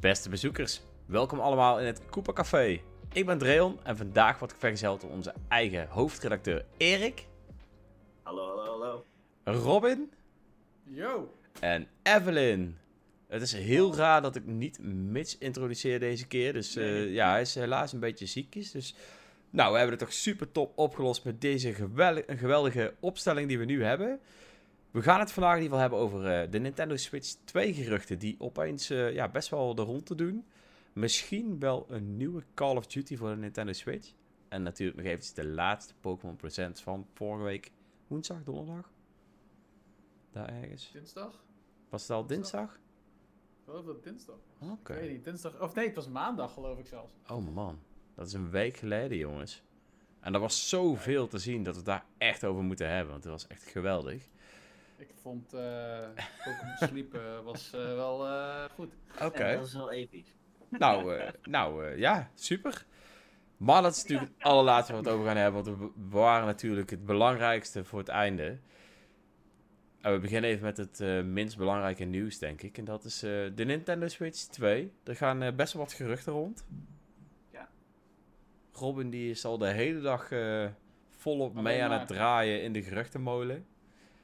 Beste bezoekers, welkom allemaal in het Koopa Café. Ik ben Dreon en vandaag word ik vergezeld door onze eigen hoofdredacteur Erik, Hallo, hallo, hallo. Robin Yo! en Evelyn. Het is heel raar dat ik niet Mitch introduceer deze keer, dus eh, ja, hij is helaas een beetje ziekjes. Dus nou, we hebben het toch super top opgelost met deze gewel- een geweldige opstelling die we nu hebben. We gaan het vandaag in ieder geval hebben over eh, de Nintendo Switch 2 geruchten die opeens eh, ja, best wel de rond te doen. Misschien wel een nieuwe Call of Duty voor de Nintendo Switch. En natuurlijk nog eventjes de laatste Pokémon Presents van vorige week woensdag, donderdag. Daar ergens. Dinsdag? Was het al dinsdag? Geloof dat dinsdag. Oké. Niet, dinsdag... Of nee, het was maandag geloof ik zelfs. Oh man, dat is een week geleden, jongens. En er was zoveel te zien dat we het daar echt over moeten hebben, want het was echt geweldig. Ik vond eh Pokémon Sleep eh, was eh, wel eh, goed. Oké, dat is wel episch. nou, eh, nou eh, ja, super. Maar dat is natuurlijk het allerlaatste waar we het over gaan hebben, want we bewaren natuurlijk het belangrijkste voor het einde. En we beginnen even met het eh, minst belangrijke nieuws, denk ik. En dat is eh, de Nintendo Switch 2. Er gaan best wel wat geruchten rond. Ja. Robin die is al de hele dag eh, volop Alleen mee aan maar. het draaien in de geruchtenmolen.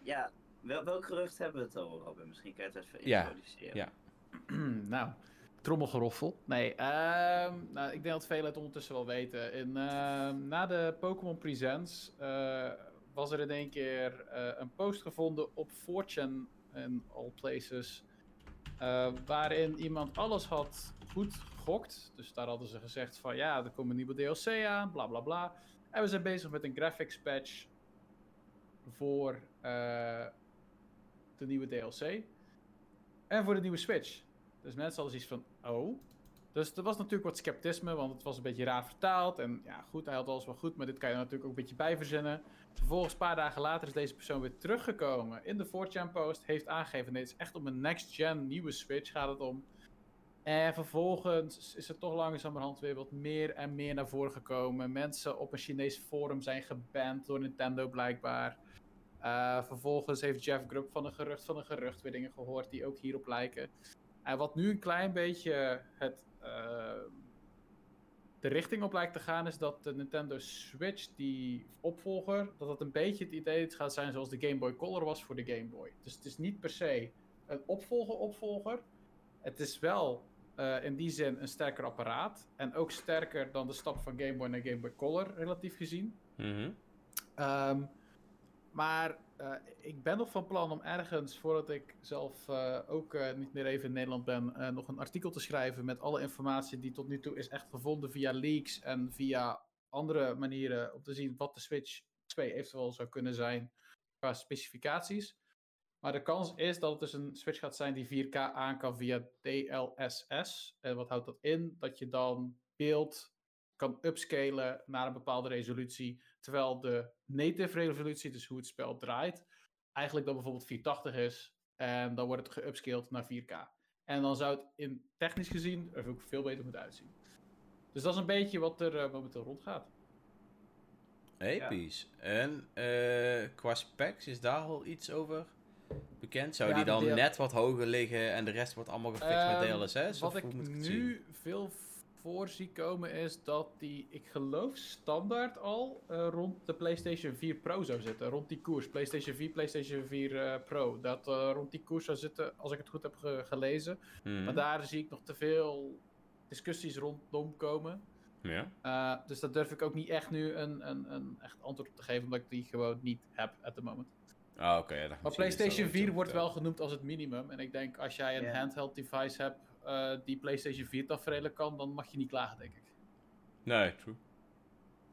Ja, wel, welk gerucht hebben we het over, Robin? Misschien kan je het even Ja, introduceren. ja. nou, trommelgeroffel. Nee, ehm, nou, ik denk dat velen het ondertussen wel weten. In, ehm, na de Pokémon Presents eh, was er in één keer eh, een post gevonden op 4chan in all places. eh, waarin iemand alles had goed gegokt. Dus daar hadden ze gezegd van ja, er komt een nieuwe DLC aan, bla bla bla. En we zijn bezig met een graphics patch voor eh, de nieuwe DLC. En voor de nieuwe Switch. Dus mensen hadden zoiets van, oh. Dus er was natuurlijk wat sceptisme, want het was een beetje raar vertaald. En ja, goed, hij had alles wel goed, maar dit kan je natuurlijk ook een beetje bijverzinnen. Vervolgens, een paar dagen later, is deze persoon weer teruggekomen in de 4chan post. Heeft aangegeven, nee, het is echt om een next-gen nieuwe Switch gaat het om. En vervolgens is er toch langzamerhand weer wat meer en meer naar voren gekomen. Mensen op een Chinees forum zijn geband door Nintendo blijkbaar. Eh, vervolgens heeft Jeff Grubb van een gerucht van een gerucht weer dingen gehoord die ook hierop lijken. En wat nu een klein beetje het, eh, de richting op lijkt te gaan, is dat de Nintendo Switch, die opvolger, dat het een beetje het idee gaat zijn zoals de Game Boy Color was voor de Game Boy. Dus het is niet per se een opvolger-opvolger. Het is wel eh, in die zin een sterker apparaat. En ook sterker dan de stap van Game Boy naar Game Boy Color, relatief gezien. Ehm, maar eh, ik ben nog van plan om ergens, voordat ik zelf eh, ook eh, niet meer even in Nederland ben, nog een artikel te schrijven met alle informatie die tot nu toe is echt gevonden via leaks en via andere manieren om te zien wat de Switch 2 eventueel zou kunnen zijn qua specificaties. Maar de kans is dat het dus een Switch gaat zijn die 4K aan kan via DLSS. En wat houdt dat in? Dat je dan beeld kan upscalen naar een bepaalde resolutie. Terwijl de native resolutie, dus hoe het spel draait, eigenlijk dan bijvoorbeeld 480 is. En dan wordt het geupscaled naar 4K. En dan zou het in technisch gezien er ook veel beter moeten uitzien. Dus dat is een beetje wat er eh, momenteel rondgaat. Episch. En eh, qua specs, is daar al iets over bekend? Zou Ja, die dan DL net wat hoger liggen en de rest wordt allemaal gefixt Ehm, met DLSS? Wat of ik moet nu veel voor zie komen is dat die, ik geloof standaard al eh, rond de PlayStation 4 Pro zou zitten. Rond die koers. PlayStation 4, PlayStation 4 eh, Pro. Dat eh, rond die koers zou zitten, als ik het goed heb ge- gelezen. Mhm. Maar daar zie ik nog te veel discussies rondom komen. Ja. Eh, dus daar durf ik ook niet echt nu een, een, een echt antwoord op te geven, omdat ik die gewoon niet heb at the moment. Ah, oké. Maar PlayStation wel 4 zo wordt wel genoemd als het minimum. En ik denk als jij een handheld device hebt eh, die PlayStation 4 tafereelen kan, dan mag je niet klagen, denk ik. Nee, true.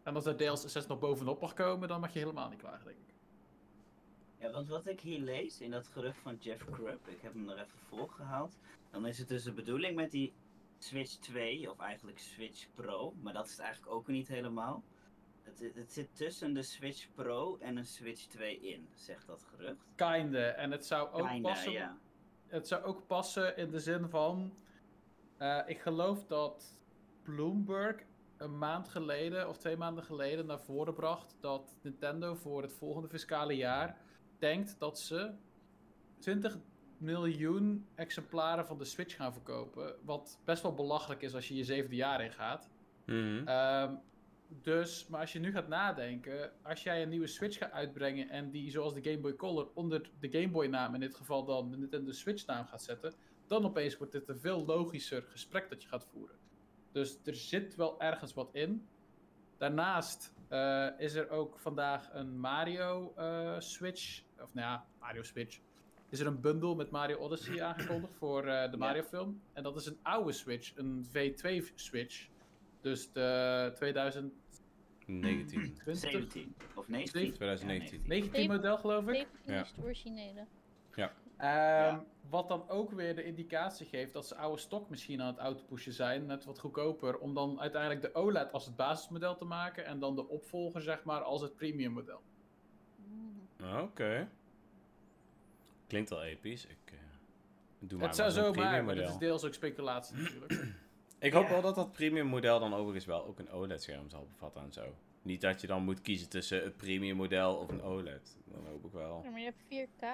En als er DLSS nog bovenop mag komen, dan mag je helemaal niet klagen, denk ik. Ja, want wat ik hier lees in dat gerucht van Jeff Grubb, ik heb hem er even voorgehaald. Dan is het dus de bedoeling met die Switch 2, of eigenlijk Switch Pro, maar dat is het eigenlijk ook niet helemaal. Het, het zit tussen de Switch Pro en een Switch 2 in, zegt dat gerucht. Kinde. En het zou ook Kinda, passen. ja. Het zou ook passen in de zin van. Eh, ik geloof dat Bloomberg een maand geleden of twee maanden geleden naar voren bracht dat Nintendo voor het volgende fiscale jaar denkt dat ze 20 miljoen exemplaren van de Switch gaan verkopen. Wat best wel belachelijk is als je je zevende jaar in gaat. Mhm. Ehm, dus, maar als je nu gaat nadenken, als jij een nieuwe Switch gaat uitbrengen en die zoals de Game Boy Color onder de Game Boy naam, in dit geval dan de Nintendo Switch naam gaat zetten, dan opeens wordt dit een veel logischer gesprek dat je gaat voeren. Dus er zit wel ergens wat in. Daarnaast eh, is er ook vandaag een Mario eh, Switch, of nou ja, Mario Switch. Is er een bundle met Mario Odyssey aangekondigd voor eh, de Mario film. En dat is een oude Switch, een V2 Switch. Dus de 2020 19. 17 of 19? 2019. 19 model geloof ik. 17 Ja. is het originele. Ehm, Wat dan ook weer de indicatie geeft dat ze oude stok misschien aan het outpushen zijn, net wat goedkoper, om dan uiteindelijk de OLED als het basismodel te maken en dan de opvolger zeg maar als het premium model. Mm. Oké. Klinkt wel episch. Ik eh, doe maar het zou zo maar, maar dit is deels ook speculatie natuurlijk. Ik hoop wel dat dat premium model dan overigens wel ook een OLED-scherm zal bevatten en zo. Niet dat je dan moet kiezen tussen het premium model of een OLED. Dan hoop ik wel. Ja, maar je hebt 4K.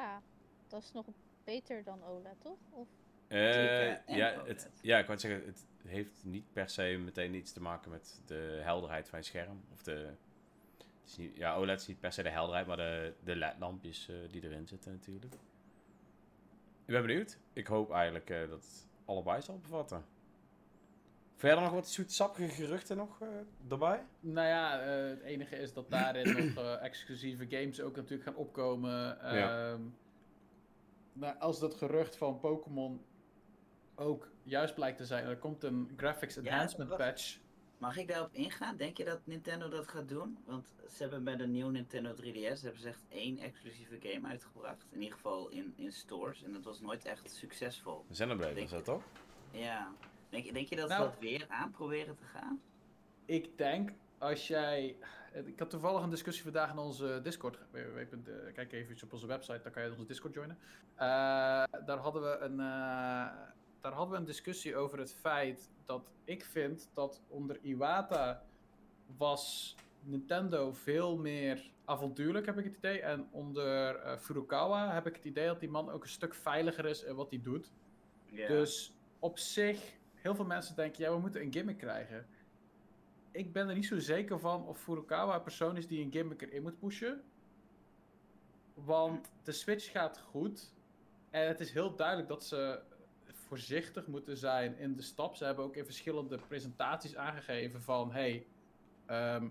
Dat is nog beter dan OLED, toch? Of... Eh, ja, het, ja, ik wou zeggen, het heeft niet per se meteen iets te maken met de helderheid van je scherm. Of de, het is niet, ja, OLED is niet per se de helderheid, maar de, de LED-lampjes eh, die erin zitten natuurlijk. Ik ben benieuwd. Ik hoop eigenlijk eh, dat het allebei zal bevatten. Verder nog wat zoetsappige geruchten nog eh, erbij? nou ja, eh, het enige is dat daarin nog eh, exclusieve games ook natuurlijk gaan opkomen. Ja. Ehm, nou, als dat gerucht van Pokémon ook juist blijkt te zijn, er komt een graphics Ja, enhancement patch. Mag ik daarop ingaan? Denk je dat Nintendo dat gaat doen? Want ze hebben bij de nieuwe Nintendo 3DS hebben ze echt één exclusieve game uitgebracht. In ieder geval in, in stores. En dat was nooit echt succesvol. Xenoblade was Denk dat toch? Ja. Denk, denk je dat Nou- ze dat weer aan proberen te gaan? Ik denk als jij. Eh, Ik had toevallig een discussie vandaag in onze Discord. eh, Kijk even op onze website, dan kan je onze Discord joinen. Eh, daar, hadden we een, daar hadden we een discussie over het feit dat ik vind dat onder Iwata was Nintendo veel meer avontuurlijk, heb ik het idee. En onder Furukawa heb ik het idee dat die man ook een stuk veiliger is in wat hij doet. Dus op zich, heel veel mensen denken, ja, we moeten een gimmick krijgen. Ik ben er niet zo zeker van of Furukawa een persoon is die een gimmick erin moet pushen. Want de Switch gaat goed. En het is heel duidelijk dat ze voorzichtig moeten zijn in de stap. Ze hebben ook in verschillende presentaties aangegeven van... Hey, ehm,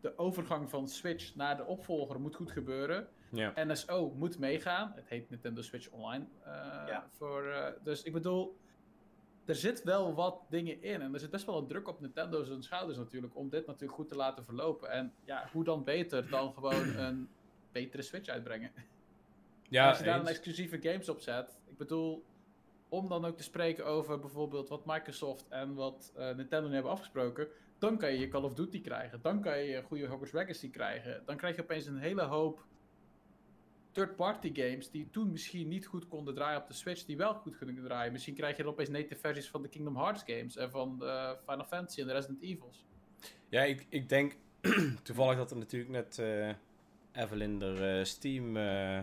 de overgang van Switch naar de opvolger moet goed gebeuren. Ja. NSO moet meegaan. Het heet Nintendo Switch Online. eh, Ja. voor, eh, dus ik bedoel, er zit wel wat dingen in. En er zit best wel een druk op Nintendo zijn schouders natuurlijk. Om dit natuurlijk goed te laten verlopen. En ja, hoe dan beter dan gewoon een betere Switch uitbrengen. Ja, Als je daar eens. een exclusieve games op zet. Ik bedoel, om dan ook te spreken over bijvoorbeeld wat Microsoft en wat eh, Nintendo nu hebben afgesproken. Dan kan je je Call of Duty krijgen. Dan kan je je goede Hogwarts Legacy krijgen. Dan krijg je opeens een hele hoop third-party games die toen misschien niet goed konden draaien op de Switch, die wel goed kunnen draaien. Misschien krijg je dan opeens native versies van de Kingdom Hearts games en van de Final Fantasy en de Resident Evils. Ja, ik, ik denk toevallig dat er natuurlijk net eh Evelyn de eh, Steam eh,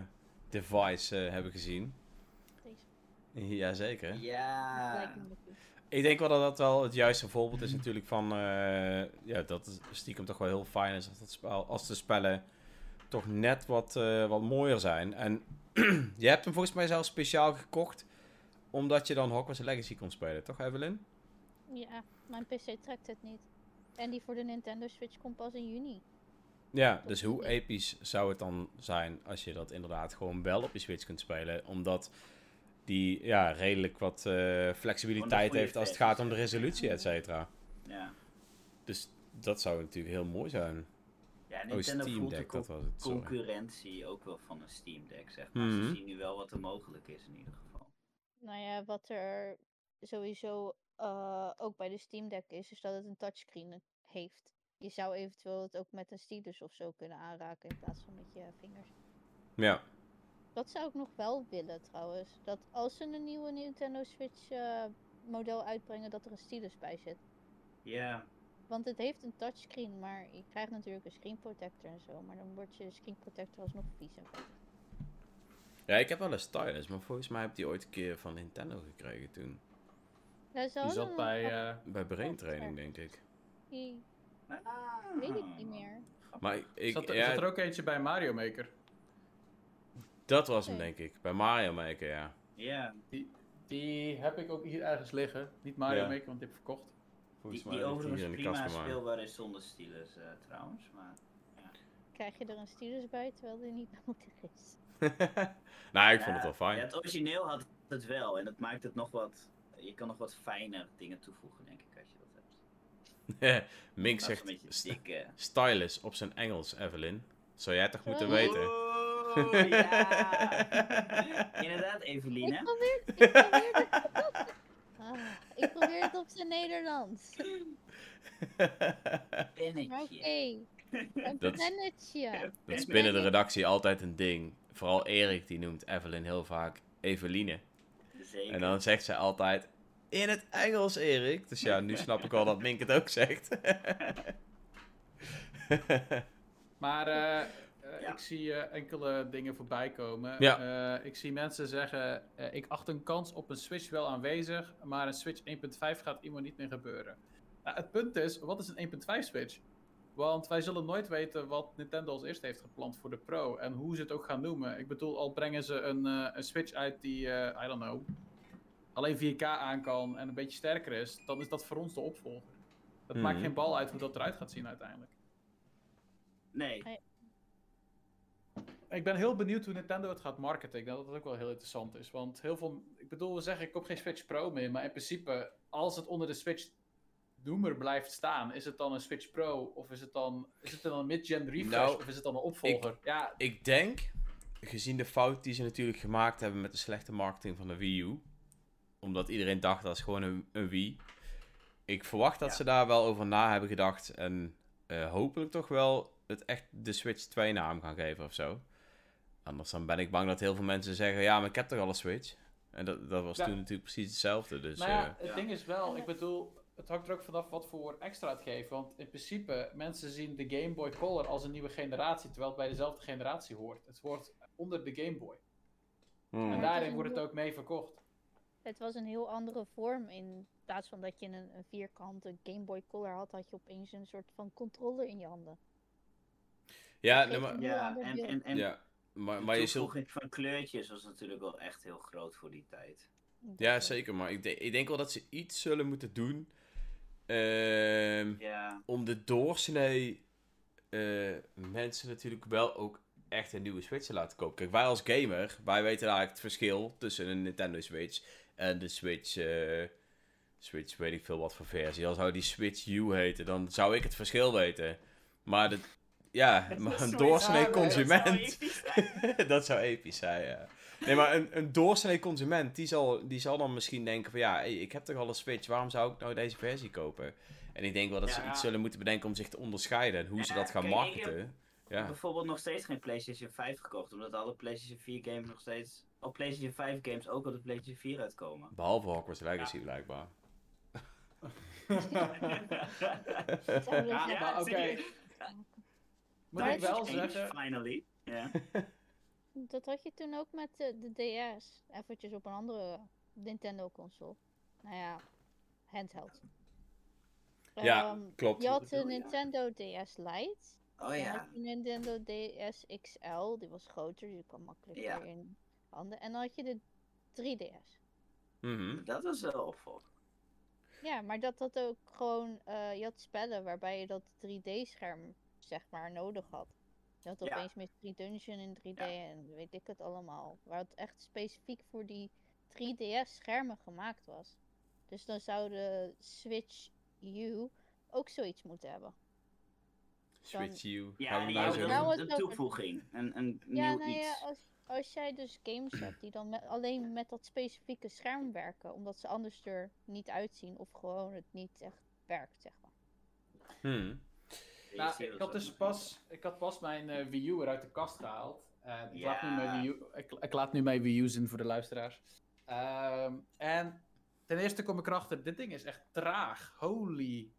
device eh, hebben gezien. Deze. Jazeker. Ja. Ik denk wel dat dat wel het juiste voorbeeld is natuurlijk van... eh, ja, dat stiekem toch wel heel fijn is als, dat spel, als de spellen toch net wat, eh, wat mooier zijn. En je hebt hem volgens mij zelfs speciaal gekocht omdat je dan Hogwarts Legacy kon spelen, toch Evelyn? Ja, mijn PC trekt het niet. En die voor de Nintendo Switch komt pas in juni. Ja, dus hoe episch zou het dan zijn als je dat inderdaad gewoon wel op je Switch kunt spelen, omdat die ja, redelijk wat eh, flexibiliteit heeft als het gaat om de resolutie, et cetera. Ja. Dus dat zou natuurlijk heel mooi zijn. Ja, Oh, Nintendo Steam voelt de Deck, co- dat was het. Sorry. concurrentie ook wel van een Steam Deck, zeg maar. Mhm. Ze zien nu wel wat er mogelijk is in ieder geval. Nou ja, wat er sowieso eh, ook bij de Steam Deck is, is dat het een touchscreen heeft. Je zou eventueel het ook met een stylus of zo kunnen aanraken in plaats van met je vingers. Ja, Dat zou ik nog wel willen trouwens. Dat als ze een nieuwe Nintendo Switch eh, model uitbrengen, dat er een stylus bij zit. Ja, Want het heeft een touchscreen, maar je krijgt natuurlijk een screen protector en zo. Maar dan wordt je screen protector alsnog vies. Ja, ik heb wel een stylus, maar volgens mij heb die ooit een keer van Nintendo gekregen toen. Ja, ze Die zat bij... eh, Bij brain training, denk ik. die Ah. weet ik niet meer. Maar ik, zat, er- ja, zat er ook eentje bij Mario Maker. dat was hem, denk ik. Bij Mario Maker, ja. Ja, Die heb ik ook hier ergens liggen. Niet Mario Ja. Maker, want die heb ik verkocht. Volgens die, mij die overigens hier in de prima speelbaar is zonder stylus eh, trouwens. Maar Krijg je er een stylus bij, terwijl die niet nodig is. nou, ik vond het Ja, wel fijn. Ja, het origineel had het wel en dat maakt het nog wat. Je kan nog wat fijner dingen toevoegen, denk ik, als je dat hebt. Mink zegt st- dikke. stylus op zijn Engels, Evelyn. Zou jij toch moeten Oh. weten? Ja. Inderdaad, Ik Eveline. probeer, ik probeer ik probeer het op zijn Nederlands. Oké. Een Dat- pennetje. Dat is binnen de redactie altijd een ding. Vooral Erik, die noemt Evelyn heel vaak Eveline. Zeker. En dan zegt zij altijd in het Engels, Erik. Dus ja, nu snap ik al dat Mink het ook zegt. Maar eh, eh, Ja. ik zie eh, enkele dingen voorbij komen. Ja. Eh, ik zie mensen zeggen, eh, ik acht een kans op een Switch wel aanwezig, maar een Switch 1.5 gaat iemand niet meer gebeuren. Nou, het punt is, wat is een 1.5 Switch? Want wij zullen nooit weten wat Nintendo als eerste heeft gepland voor de Pro en hoe ze het ook gaan noemen. Ik bedoel, al brengen ze een, eh, een Switch uit die, eh, I don't know, alleen 4K aan kan en een beetje sterker is, dan is dat voor ons de opvolger. Het maakt Mhm. geen bal uit hoe dat eruit gaat zien uiteindelijk. Nee. Ik ben heel benieuwd hoe Nintendo het gaat marketen. Ik denk dat dat ook wel heel interessant is. Want heel veel. Ik bedoel, we zeggen ik koop geen Switch Pro meer. Maar in principe, als het onder de Switch noemer blijft staan, is het dan een Switch Pro? Of is het dan, is het dan een mid-gen refresh? Nou, of is het dan een opvolger? Ja, Ik denk, gezien de fout die ze natuurlijk gemaakt hebben met de slechte marketing van de Wii U. Omdat iedereen dacht dat is gewoon een, een Wii. Ik verwacht dat Ja. ze daar wel over na hebben gedacht. En eh, hopelijk toch wel het echt de Switch 2 naam gaan geven of zo. Anders dan ben ik bang dat heel veel mensen zeggen: ja, maar ik heb toch al een Switch. En dat, dat was Ja. toen natuurlijk precies hetzelfde. Dus nou ja, eh, het ja. ding is wel, ik bedoel, het hangt er ook vanaf wat voor extra het geeft. Want in principe, mensen zien de Game Boy Color als een nieuwe generatie, terwijl het bij dezelfde generatie hoort. Het hoort onder de Game Boy. hmm. En daarin wordt het ook mee verkocht. Het was een heel andere vorm. In plaats van dat je een, een vierkante Game Boy Color had, had je opeens een soort van controller in je handen. ja, nee, maar, Ja, en, beeld. en, en ja, maar, de maar je zult toevoeging van kleurtjes was natuurlijk wel echt heel groot voor die tijd. Ja, zeker. Maar ik, de- ik denk wel dat ze iets zullen moeten doen. ehm, Ja, om de doorsnee eh, mensen natuurlijk wel ook echt een nieuwe Switch te laten kopen. Kijk, wij als gamer, wij weten eigenlijk het verschil tussen een Nintendo Switch en de Switch. eh, Switch, weet ik veel wat voor versie. Al zou die Switch U heten, dan zou ik het verschil weten. Maar, de, ja, maar een doorsnee consument. dat zou episch zijn, ja. Nee, maar een, een doorsnee consument, die zal, die zal dan misschien denken van... Ja, hey, ik heb toch al een Switch, waarom zou ik nou deze versie kopen? En ik denk wel dat ze Ja. iets zullen moeten bedenken om zich te onderscheiden. En hoe ze Ja, dat gaan kijk, ik marketen. Ik Ja, heb bijvoorbeeld nog steeds geen PlayStation 5 gekocht, omdat alle PlayStation 4 games nog steeds. Op PlayStation 5 games ook op de PlayStation 4 uitkomen. behalve Hogwarts Legacy blijkbaar. Ja, maar echt- oké. Moet Maar ik wel zeggen, Finally. Ja. Dat had je toen ook met de, de DS. Eventjes op een andere Nintendo console. Nou ja, handheld. Ja, Ehm, klopt. Je had de? Nintendo DS Lite. Oh ja. had je Nintendo DS XL, die was groter, die kwam makkelijker Ja. in handen. En dan had je de 3DS. Mhm. Dat was wel opvolger. Ja, maar dat had ook gewoon, eh, je had spellen waarbij je dat 3D-scherm, zeg maar, nodig had. Je had Ja. opeens Mystery Dungeon in 3D en weet ik het allemaal. Waar het echt specifiek voor die 3DS-schermen gemaakt was. Dus dan zou de Switch U ook zoiets moeten hebben. Switch U. Ja, we die nou Nou, een, toevoeging. Een, een Ja, nieuw nou ja, iets. als, als jij dus games hebt die dan met, alleen met dat specifieke scherm werken, omdat ze anders er niet uitzien of gewoon het niet echt werkt, zeg maar. Hmm. Nou, ik had dus pas, ik had pas mijn eh, Wii U eruit de kast gehaald. Ik, laat nu mijn Wii U, ik, ik laat nu mijn Wii U zien voor de luisteraars. Ehm, en ten eerste kom ik erachter, dit ding is echt traag. Holy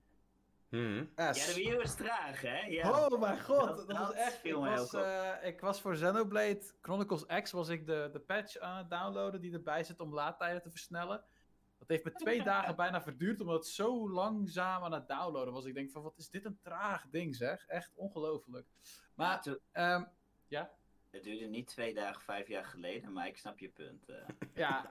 Mhm. Ja, de Wii U is traag, hè? Ja. Oh mijn god, Dat- dat, dat was echt. Ik was, eh, ik was voor Xenoblade Chronicles X was ik de, de patch aan het downloaden die erbij zit om laadtijden te versnellen. Dat heeft me twee dagen bijna verduurd omdat het zo langzaam aan het downloaden was. Ik denk van wat is dit een traag ding zeg. Echt ongelooflijk. Maar toen- ehm, ja, het duurde niet twee dagen, vijf jaar geleden, maar ik snap je punt. eh. ja,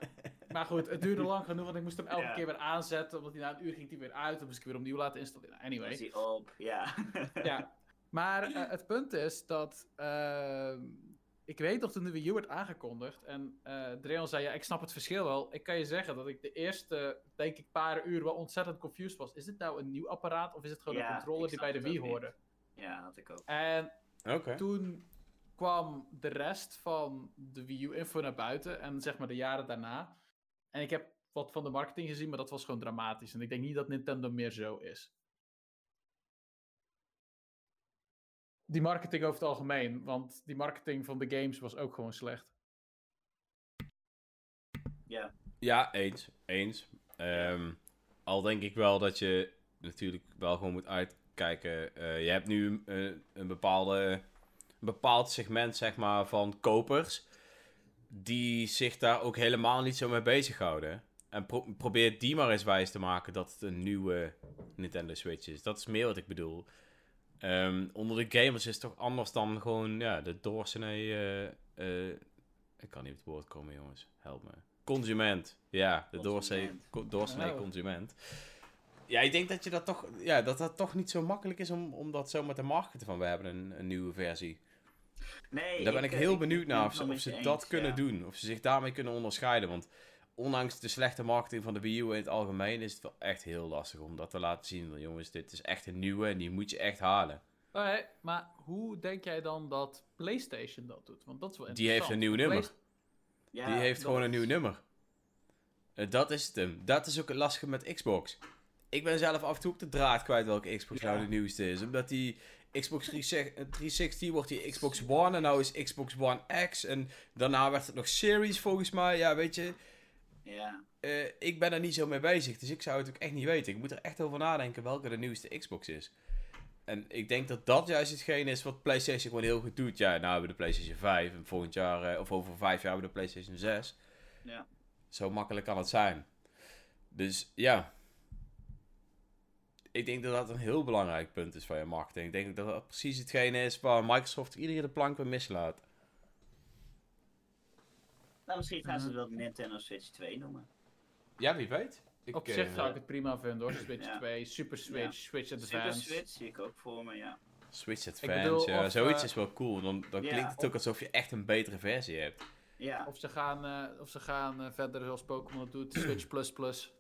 maar goed, het duurde lang genoeg want ik moest hem elke Ja. keer weer aanzetten. Omdat hij na een uur ging hij weer uit. Dan moest ik weer opnieuw laten installeren. Anyway. Die op, ja. Ja, maar eh, het punt is dat. ehm, ik weet nog toen de Wii U werd aangekondigd. En eh Dreon zei: Ja, ik snap het verschil wel. Ik kan je zeggen dat ik de eerste, denk ik, paar uur wel ontzettend confused was. Is dit nou een nieuw apparaat of is het gewoon Ja, een controller die bij de Wii niet. hoorde? ja, had ik ook. En Oké. toen kwam de rest van de Wii U-info naar buiten. En zeg maar de jaren daarna. En ik heb wat van de marketing gezien, maar dat was gewoon dramatisch. En ik denk niet dat Nintendo meer zo is. Die marketing over het algemeen, want die marketing van de games was ook gewoon slecht. Ja, Ja, eens. Eens. Ehm, al denk ik wel dat je natuurlijk wel gewoon moet uitkijken. Eh, je hebt nu eh, een, bepaalde, een bepaald segment zeg maar, van kopers die zich daar ook helemaal niet zo mee bezighouden. En pro- probeer die maar eens wijs te maken dat het een nieuwe Nintendo Switch is. Dat is meer wat ik bedoel. Ehm, onder de gamers is het toch anders dan gewoon ja, de doorsnee... eh, eh, ik kan niet op het woord komen, jongens. Help me. Consument. Ja, de doorsnee, Consument. consument. Ja, ik denk dat je dat toch, ja, dat dat toch niet zo makkelijk is om, om dat zomaar te marketen van we hebben een, een nieuwe versie. nee. Daar ben ik eh, heel benieuwd ben naar of ze, of dat kunnen doen. Of ze zich daarmee kunnen onderscheiden. Want ondanks de slechte marketing van de Wii U in het algemeen is het wel echt heel lastig om dat te laten zien. Want jongens, dit is echt een nieuwe en die moet je echt halen. Oké, maar hoe denk jij dan dat PlayStation dat doet? Want dat is wel Die heeft een nieuw nummer. Ja, die heeft gewoon een nieuw nummer. Eh, dat is het hem. Dat is ook het lastige met Xbox. Ik ben zelf af en toe ook de draad kwijt welke Xbox Ja. nou de nieuwste is. Omdat die Xbox 360 wordt die Xbox One en nou is Xbox One X. En daarna werd het nog Series volgens mij. Ja, weet je, Ja, eh, ik ben er niet zo mee bezig. Dus ik zou het ook echt niet weten. Ik moet er echt over nadenken welke de nieuwste Xbox is. En ik denk dat dat juist hetgeen is wat PlayStation gewoon heel goed doet. Ja, nou hebben we de PlayStation 5 en volgend jaar, eh, of over vijf jaar hebben we de PlayStation 6. ja. Zo makkelijk kan het zijn. Dus ja. Ik denk dat dat een heel belangrijk punt is van je marketing. Ik denk dat dat precies hetgeen is waar Microsoft iedere keer de plank weer mislaat. Nou, misschien gaan ze Mhm. het wel Nintendo Switch 2 noemen. Ja, wie weet. Ik, Op eh, zich zou ik het prima vinden hoor. Switch Ja. 2, Super Switch, Ja. Switch Super Advance. Switch zie ik ook voor me, ja. Switch Advance, bedoel, ja, of, zoiets eh, is wel cool. Dan, klinkt het ook alsof je echt een betere versie hebt. Ja, Of ze gaan, eh, of ze gaan eh, verder zoals Pokémon doet, Switch Plus Plus.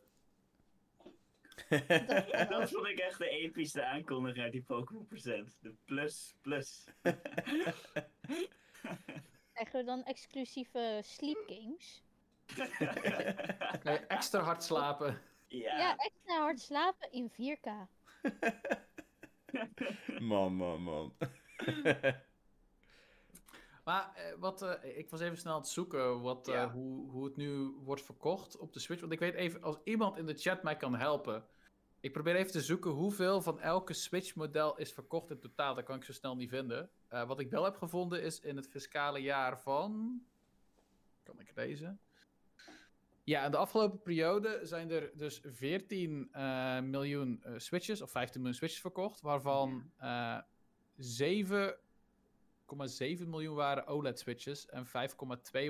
dat vond ik echt de epische aankondiging uit die Pokémon Present. De plus, plus. Krijgen we dan exclusieve sleep games? Extra hard slapen. ja. Ja, extra hard slapen in 4K. man, man, man. Maar eh, wat, eh, ik was even snel aan het zoeken wat, eh, hoe, hoe het nu wordt verkocht op de Switch. Want ik weet even, als iemand in de chat mij kan helpen. Ik probeer even te zoeken hoeveel van elke Switch-model is verkocht in totaal. Dat kan ik zo snel niet vinden. Eh, wat ik wel heb gevonden is in het fiscale jaar van. Kan ik lezen? Ja, in de afgelopen periode zijn er dus 14 eh, miljoen eh, Switches, of 15 miljoen Switches verkocht. Waarvan eh 7,7 miljoen waren OLED-switches en 5,2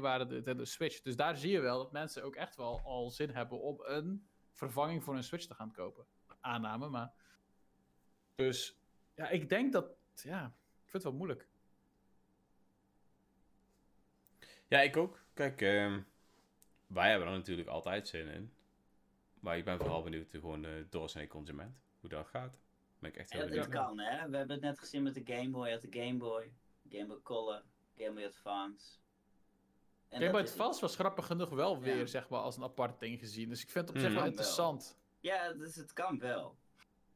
waren de Nintendo Switch. Dus daar zie je wel dat mensen ook echt wel al zin hebben om een vervanging voor een Switch te gaan kopen. Aanname, maar... Dus, ja, ik denk dat... Ja, vind het wel moeilijk. Ja, ik ook. Kijk, ehm, wij hebben er natuurlijk altijd zin in. Maar ik ben vooral benieuwd de gewoon de doorsnee consument. Hoe dat gaat. Ben ik echt heel Ja, het benieuwd. kan, hè. We hebben het net gezien met de Game Boy. Had de Game Boy, Game Boy Color, Game Boy Advance. En Game Boy dat is- Advance was grappig genoeg wel weer, Ja. zeg maar, als een apart ding gezien. Dus ik vind het op zich Mhm. wel Wel. interessant. Ja, dus het kan wel.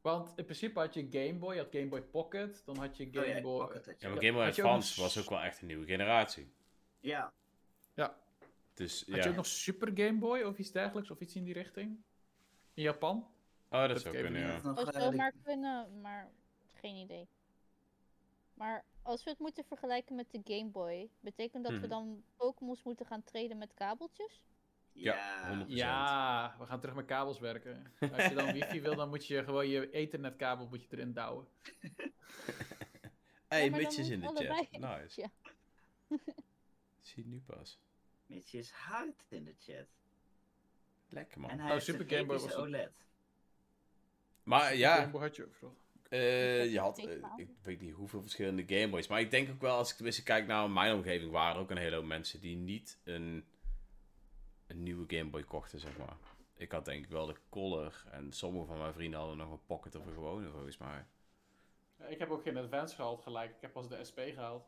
Want in principe had je Game Boy, je had Game Boy Pocket, dan had je Game oh, ja, Boy... Pocket had je Ja, maar. Game Boy Advance was ook wel echt een nieuwe generatie. Ja, Ja, Dus Had ja. je ook nog Super Game Boy of iets dergelijks, of iets in die richting? In Japan? Oh, dat Dat zou kunnen, ja. Dat eh, zou de- maar kunnen, maar geen idee. Maar als we het moeten vergelijken met de Game Boy, betekent dat Mhm. we dan Pokémon's moeten gaan traden met kabeltjes? Ja, Ja, 100%. Ja, we gaan terug met kabels werken. Als je dan wifi wil, dan moet je gewoon je ethernetkabel moet je erin douwen. Hey, Ja, Mitch is in de chat. Nice. Ja. Zie het nu pas. Mitch is hard in de chat. Lekker man. En hij Oh, Super Game Boy was het. OLED. Maar ja, Game Boy had je ook. Eh, Ik je had, eh, ik weet niet hoeveel verschillende Gameboys. Maar ik denk ook wel, als ik tenminste kijk naar mijn omgeving, waren er ook een hele hoop mensen die niet een, een nieuwe Game Boy kochten, zeg maar. Ik had denk ik wel de Color en sommige van mijn vrienden hadden nog een Pocket of een gewone, volgens mij. Ik heb ook geen Advance gehaald gelijk. Ik heb pas de SP gehaald.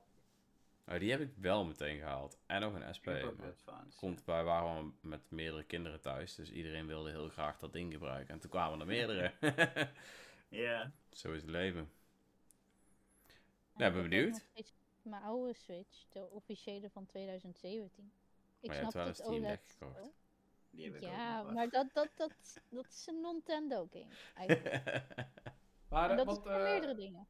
Nou, die heb ik wel meteen gehaald. En nog een SP. Ook Advance. Komt, wij waren al met meerdere kinderen thuis, dus iedereen wilde heel graag dat ding gebruiken. En toen kwamen er meerdere. Ja. Zo is het leven. Ja, ik ben ik heb ook benieuwd. nog steeds Mijn oude Switch, de officiële van 2017. Ik Maar je hebt snap wel het een Steam Deck OLED. gekocht. Ja, maar dat, dat, dat, dat is een Nintendo game. Eigenlijk. Maar En eh, dat is wat, voor eh, meerdere dingen.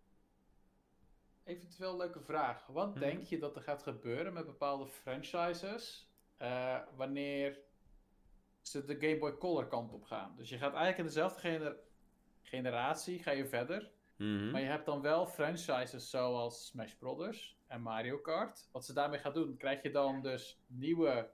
eventueel een leuke vraag. Wat Mhm. denk je dat er gaat gebeuren met bepaalde franchises eh, wanneer ze de Game Boy Color kant op gaan? Dus je gaat eigenlijk in dezelfde gener- generatie ga je verder. Mhm. Maar je hebt dan wel franchises zoals Smash Brothers en Mario Kart. Wat ze daarmee gaan doen, krijg je dan dus nieuwe.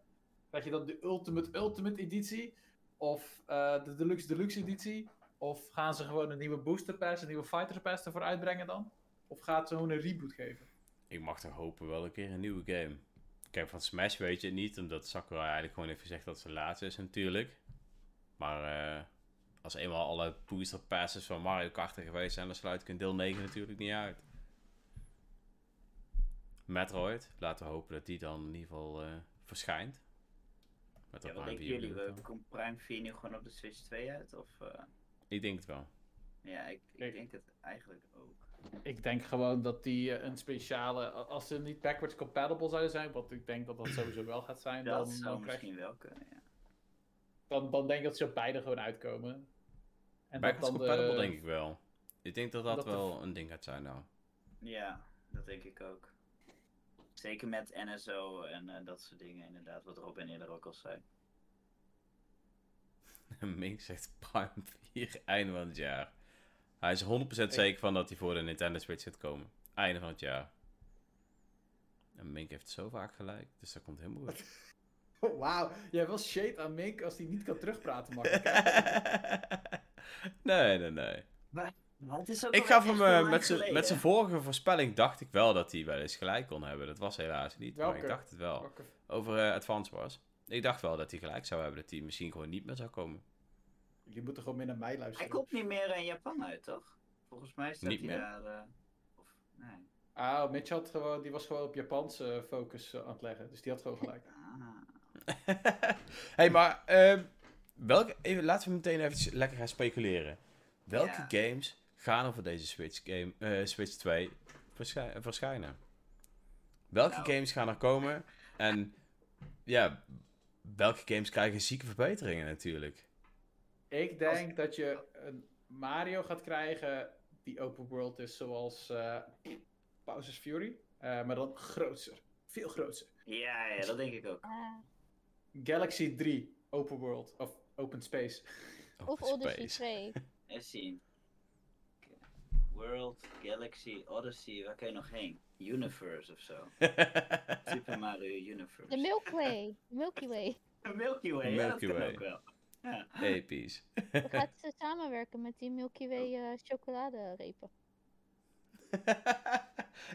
Krijg je dan de Ultimate Ultimate editie? Of eh, de Deluxe Deluxe editie? Of gaan ze gewoon een nieuwe Booster Pass, een nieuwe Fighter Pass ervoor uitbrengen dan? Of gaat ze gewoon een reboot geven? Ik mag toch hopen wel een keer een nieuwe game. Kijk, van Smash weet je het niet, omdat Sakurai eigenlijk gewoon heeft gezegd dat ze laatste is natuurlijk. Maar eh, als eenmaal alle booster passes van Mario Kart er geweest zijn, dan sluit ik een deel 9 natuurlijk niet uit. Metroid, laten we hopen dat die dan in ieder geval eh, verschijnt. Met Ja, dat wat denken jullie? We komt Prime 4 nu gewoon op de Switch 2 uit? Of, eh, Ik denk het wel. ja, ik, ik denk het eigenlijk ook. Ik denk gewoon dat die eh, een speciale. Als ze niet backwards compatible zouden zijn, wat ik denk dat dat sowieso wel gaat zijn, Dat dan, zou dan, krijg je, misschien wel kunnen, ja. dan, dan denk ik dat ze op beide gewoon uitkomen. En dat Backwards dan de- compatible denk ik wel. Ik denk dat dat, dat de- wel een ding gaat zijn nou. Ja, dat denk ik ook. Zeker met NSO en eh, dat soort dingen, inderdaad, wat Robin eerder ook al zei. Mink zegt Prime 4 einde van het jaar. Hij is 100% zeker van dat hij voor de Nintendo Switch gaat komen. Einde van het jaar. En Mink heeft zo vaak gelijk, dus dat komt helemaal goed. Wauw, jij wil shade aan Mink als hij niet kan terugpraten, mag nee, nee, nee. Maar het is ook Ik gaf hem eh, met zijn- geleden. met zijn vorige voorspelling dacht ik wel dat hij wel eens gelijk kon hebben. Dat was helaas niet, maar ik dacht het wel. Welke- Over eh Advance was. Ik dacht wel dat hij gelijk zou hebben, dat hij misschien gewoon niet meer zou komen. Je moet er gewoon meer naar mij Hij luisteren. komt niet meer in Japan uit, toch? Volgens mij staat Niet hij meer? daar... eh, of, nee. Ah, Mitch had gewoon, die was gewoon op Japanse eh, focus aan het leggen. Dus die had gewoon gelijk. Ah. hey, maar ehm, welke, even, laten we meteen even lekker gaan speculeren. Welke Ja. games gaan er voor deze Switch, game, eh, Switch 2 verschij- verschijnen? Welke Nou. games gaan er komen? En ja, welke games krijgen zieke verbeteringen natuurlijk? Ik denk dat je een Mario gaat krijgen die open world is zoals eh Bowser's Fury. eh, maar dan groter. Veel groter. Ja, ja, dat denk ik ook. Galaxy 3 open world. Of open space. of Odyssey Space. 2. Eens zien. Oké. World, Galaxy, Odyssey, waar kan je nog heen? Universe of zo. Super Mario Universe. De Milky Way. Milky Way. De Milky Way, ja, dat Milky Way. ook wel. Ja. Episch. We gaan ze samenwerken met die Milky Way eh chocoladerepen.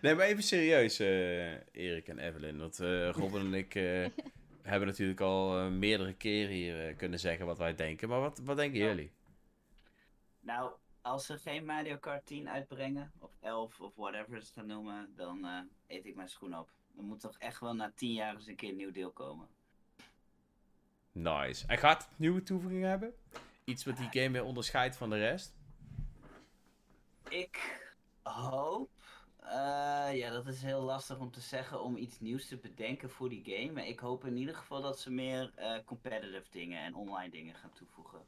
nee, maar even serieus, eh, Erik en Evelyn. Want eh, Robin en ik eh, hebben natuurlijk al eh, meerdere keren hier eh, kunnen zeggen wat wij denken. Maar wat, wat denken Ja. jullie? Nou, als ze geen Mario Kart 10 uitbrengen, of 11 of whatever ze het gaan noemen, dan eh, eet ik mijn schoen op. Er moet toch echt wel na 10 jaar eens een keer een nieuw deel komen. Nice. En gaat het nieuwe toevoegingen hebben? Iets wat die game weer onderscheidt van de rest? Ik hoop. Eh, ja, dat is heel lastig om te zeggen om iets nieuws te bedenken voor die game. Maar ik hoop in ieder geval dat ze meer eh, competitive dingen en online dingen gaan toevoegen.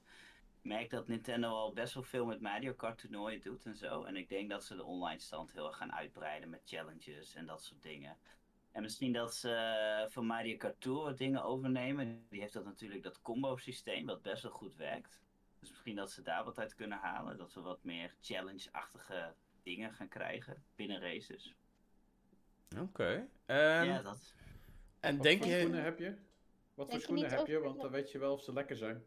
merk dat Nintendo al best wel veel met Mario Kart toernooien doet en zo. En ik denk dat ze de online stand heel erg gaan uitbreiden met challenges en dat soort dingen. En misschien dat ze eh, van Mario Kart Tour dingen overnemen. Die heeft dat natuurlijk dat combo systeem wat best wel goed werkt. Dus misschien dat ze daar wat uit kunnen halen. Dat we wat meer challenge-achtige dingen gaan krijgen binnen races. Oké. Ehm, ja, dat. en Wat denk voor schoenen je... heb je? Wat voor Denk je schoenen niet heb je? Want dan weet je wel of ze lekker zijn.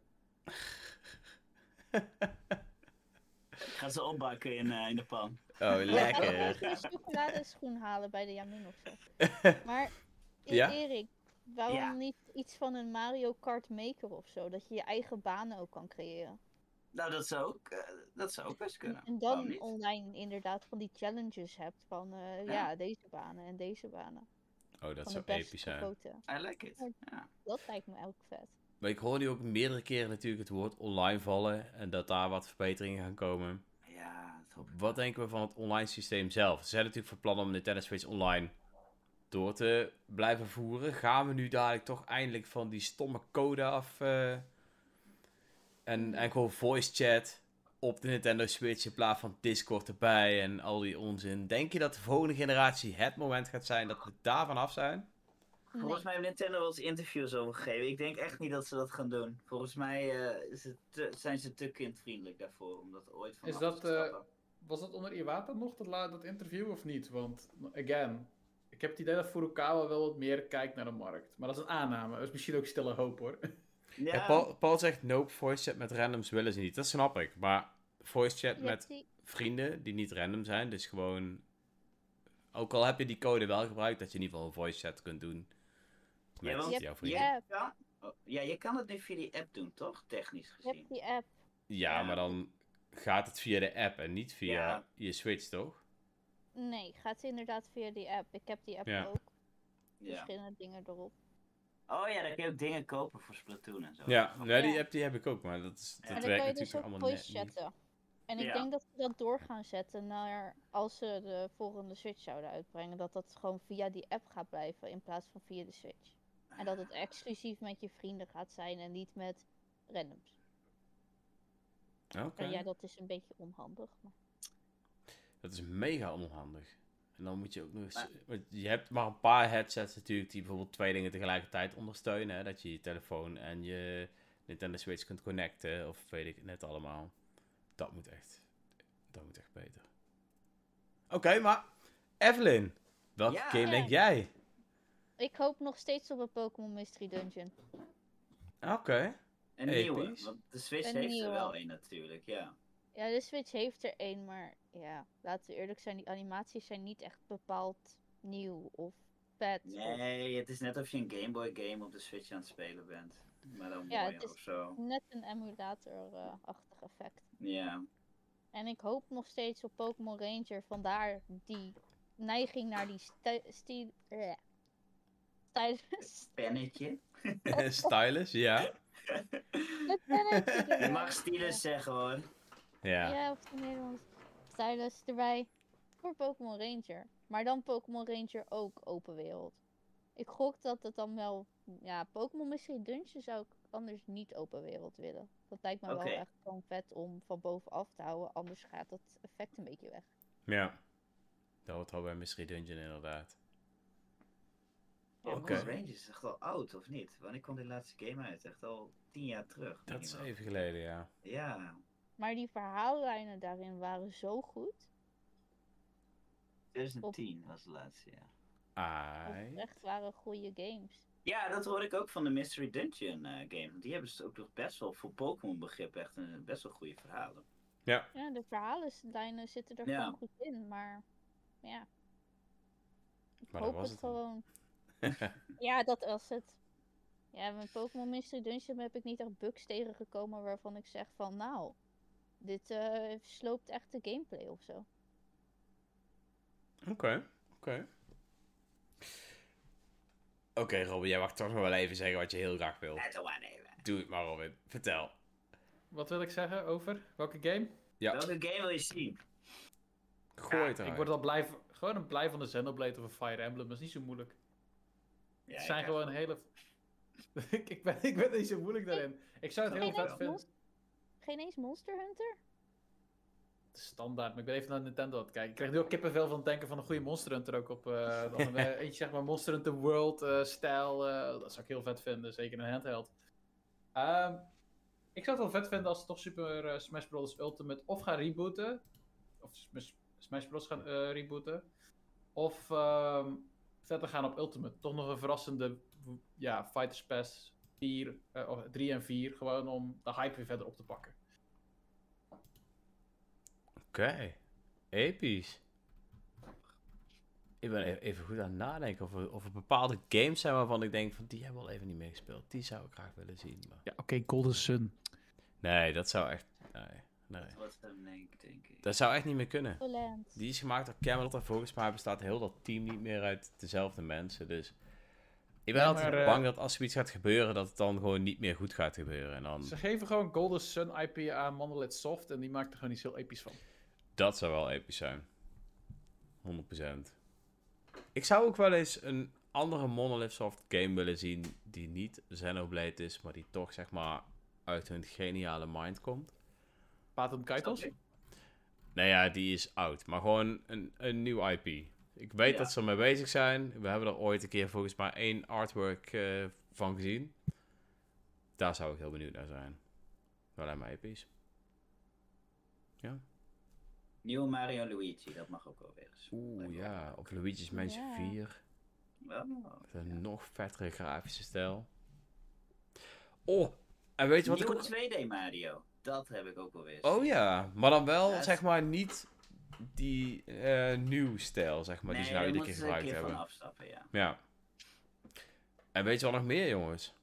Ik ga ze opbakken in, eh, in de pan. Oh, lekker. een chocoladeschoen halen bij de Yamin of zo. Maar E- Ja? Erik, waarom Ja. niet iets van een Mario Kart Maker of zo? Dat je je eigen banen ook kan creëren. Nou, dat zou ook, eh, dat zou ook best kunnen. En dan online inderdaad van die challenges hebt van eh, Ja. ja. deze banen en deze banen. Oh, dat zou de episch zijn. gefotode. I like it. Ja. Dat lijkt me ook vet. Maar ik hoor nu ook meerdere keren natuurlijk het woord online vallen. En dat daar wat verbeteringen gaan komen. ja, dat hoop ik. Wat denken we van het online systeem zelf? Ze zijn natuurlijk van plan om Nintendo Switch Online door te blijven voeren. Gaan we nu dadelijk toch eindelijk van die stomme code af? eh, en, en gewoon voice chat op de Nintendo Switch in plaats van Discord erbij en al die onzin. Denk je dat de volgende generatie het moment gaat zijn dat we daarvan af zijn? Volgens mij heeft Nintendo wel eens interviews over gegeven. Ik denk echt niet dat ze dat gaan doen. Volgens mij eh, is het te- zijn ze te kindvriendelijk daarvoor om dat ooit van Is af dat, te eh. Was dat onder Iwata nog, dat, dat interview, of niet? Want, again, ik heb het idee dat Furukawa wel wat meer kijkt naar de markt. Maar dat is een aanname. Dat is misschien ook stille hoop, hoor. Ja, Ja, Paul, Paul zegt nope, voice chat met randoms willen ze niet. Dat snap ik. Maar voice chat Je met die- vrienden die niet random zijn. Dus gewoon. Ook al heb je die code wel gebruikt, dat je in ieder geval een voice chat kunt doen. Met Ja, want jouw je vrienden. je oh, ja, je kan het nu via die app doen, toch? Technisch Je gezien. hebt die app. Ja, Ja. maar dan gaat het via de app en niet via Ja. je Switch, toch? Nee, gaat inderdaad via die app. Ik heb die app Ja. ook. Ja. Verschillende dingen erop. Oh ja, dan kun je ook dingen kopen voor Splatoon en zo. Ja, nee, die app die heb ik ook, maar dat, is, dat En En dan werkt dus natuurlijk ook allemaal voice niet. chatten. En ik Ja. denk dat ze dat door gaan zetten naar als ze de volgende Switch zouden uitbrengen. Dat dat gewoon via die app gaat blijven in plaats van via de Switch. En dat het exclusief met je vrienden gaat zijn en niet met randoms. Oké, En ja, dat is een beetje onhandig. Maar... dat is mega onhandig. En dan moet je ook nog eens... Maar- want je hebt maar een paar headsets natuurlijk die bijvoorbeeld twee dingen tegelijkertijd ondersteunen. Hè? Dat je je telefoon en je Nintendo Switch kunt connecten, of weet ik het net allemaal. Dat moet echt... Dat moet echt beter. Oké, maar... Evelyn, welke Ja. game denk jij? Ik hoop nog steeds op een Pokémon Mystery Dungeon. Oké. Een Episch. nieuwe, want de Switch Een heeft nieuwe. er wel een natuurlijk, ja. Ja, de Switch heeft er één, maar ja, laten we eerlijk zijn, die animaties zijn niet echt bepaald nieuw of vet. of- Nee, het is net of je een Game Boy game op de Switch aan het spelen bent. Maar dan Ja, mooi het is- of zo. Net een emulator-achtig effect. Ja. En ik hoop nog steeds op Pokémon Ranger, vandaar die neiging naar die sti- sti- eh, stylus. Pennetje. Stylus, ja. Het pennetje Je mag stylus zeggen hoor. Ja. Ja, op het Nederlands. Stylus erbij. Voor Pokémon Ranger. Maar dan Pokémon Ranger ook open wereld. Ik gok dat het dan wel... Ja, Pokémon Mystery Dungeon zou ik anders niet open wereld willen. Dat lijkt me wel echt gewoon vet om van bovenaf te houden. Anders gaat dat effect een beetje weg. Ja. Dat hoort wel bij Mystery Dungeon inderdaad. Pokémon Range is echt al oud, of niet? Wanneer kwam die laatste game uit? Echt al tien jaar terug. Dat is even geleden, ja. Ja, Maar die verhaallijnen daarin waren zo goed. 2010 was de laatste, ja. Ai. Oprecht waren goede games. Ja, dat hoor ik ook van de Mystery Dungeon eh, game. Die hebben ze ook nog best wel voor Pokémon begrip echt een, best wel goede verhalen. Ja. Ja, de verhalenlijnen zitten er Ja. gewoon goed in. Maar ja. Ik Maar hoop was het, het gewoon. Ja, dat was het. Ja, met Pokémon Mystery Dungeon heb ik niet echt bugs tegengekomen waarvan ik zeg van nou, dit eh, sloopt echt de gameplay of zo. Oké, oké. Oké, Robin, jij mag toch nog wel even zeggen wat je heel graag wil. Doe maar even. Doe het maar, Robin. Vertel. Wat wil ik zeggen over? Welke game? Ja. Welke game wil je zien? Gooi het ik word al blij van, gewoon een blij van de Xenoblade of een Fire Emblem. Dat is niet zo moeilijk. Ja, het zijn gewoon hele... ik, ben, ik ben niet zo moeilijk daarin. Ik zou het heel vet vinden. Geen eens Monster Hunter? Standaard, maar ik ben even naar Nintendo aan het kijken. Ik krijg nu ook kippenvel van het denken van een goede Monster Hunter ook op. eh dan een, eh, eentje zeg maar Monster Hunter World eh, stijl. eh, dat zou ik heel vet vinden, zeker een handheld. Ehm, ik zou het wel vet vinden als ze toch Super eh, Smash Bros. Ultimate of gaan rebooten. Of Smash, Bros. gaan eh, rebooten. Of ehm, verder gaan op Ultimate. Toch nog een verrassende ja, Fighters Pass 4, eh, of 3 en 4. Gewoon om de hype weer verder op te pakken. Oké. Episch. Ik ben e- even goed aan het nadenken of er, of er bepaalde games zijn waarvan ik denk van die hebben we al even niet meer gespeeld. Die zou ik graag willen zien. Maar... Ja, oké, Golden Sun. Nee, dat zou echt. Nee, nee. Dat was hem, denk, denk ik. Dat zou echt niet meer kunnen. Land. Die is gemaakt door Camelot en volgens mij bestaat heel dat team niet meer uit dezelfde mensen. Dus ik ben Ja, altijd maar, eh, bang dat als er iets gaat gebeuren, dat het dan gewoon niet meer goed gaat gebeuren. En dan, Ze geven gewoon Golden Sun IP aan Monolith Soft en die maakt er gewoon iets heel episch van. dat zou wel episch zijn. 100%. Ik zou ook wel eens een andere Monolith Soft game willen zien die niet Xenoblade is, maar die toch zeg maar uit hun geniale mind komt. Patent Kaitos? Nou ja, die is oud, maar gewoon een, een nieuw IP. Ik weet Ja. dat ze ermee bezig zijn. We hebben er ooit een keer volgens mij één artwork eh, van gezien. Daar zou ik heel benieuwd naar zijn. Wel helemaal episch. Nieuwe Mario Luigi, dat mag ook wel weer eens. Oeh ja, of Luigi's Mansion Ja. 4. Oh, Met een nog vettere grafische stijl. Oh, en weet je wat ik Nieuwe ook... 2D Mario, dat heb ik ook wel weer eens. Oh ja, maar dan wel Ja, zeg maar niet die eh nieuw stijl, zeg maar, die ze nou iedere keer gebruikt een keer hebben. afstappen, ja. Ja. En weet je wat nog meer, jongens?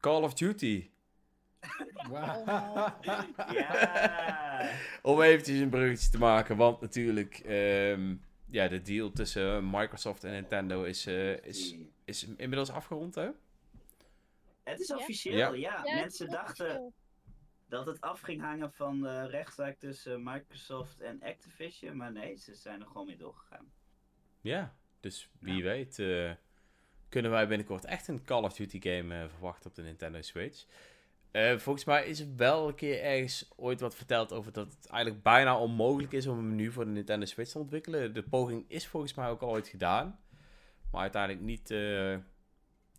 Call of Duty. Ja! Om eventjes een bruggetje te maken, want natuurlijk, ehm, ja, de deal tussen Microsoft en Nintendo is, eh, is, is inmiddels afgerond, hè? Het is officieel, Ja. ja. Ja, het Mensen dachten officieel. Dat het af ging hangen van de rechtszaak tussen Microsoft en Activision, maar nee, ze zijn er gewoon mee doorgegaan. Ja, dus wie Ja. weet eh, kunnen wij binnenkort echt een Call of Duty game eh, verwachten op de Nintendo Switch. Eh, volgens mij is er wel een keer ergens ooit wat verteld over dat het eigenlijk bijna onmogelijk is om een menu voor de Nintendo Switch te ontwikkelen. De poging is volgens mij ook al ooit gedaan, maar uiteindelijk niet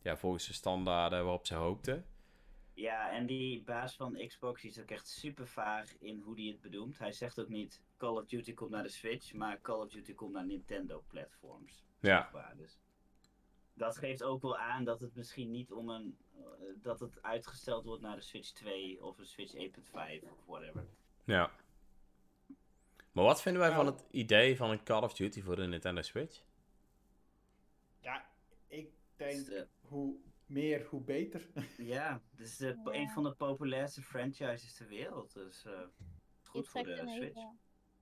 ja, volgens de standaarden waarop ze hoopten. Ja, en die baas van Xbox is ook echt super vaag in hoe hij het bedoelt. Hij zegt ook niet Call of Duty komt naar de Switch, maar Call of Duty komt naar Nintendo platforms. Ja. Zeg maar, Dus dat geeft ook wel aan dat het misschien niet om een. eh, dat het uitgesteld wordt naar de Switch 2 of een Switch 1.5 of whatever. Ja. Maar wat vinden wij Nou. van het idee van een Call of Duty voor de Nintendo Switch? Ja, ik Dus, denk eh, hoe meer, hoe beter. ja, dit is de, Ja. een van de populairste franchises ter wereld. Dus eh, goed voor de Switch. hele,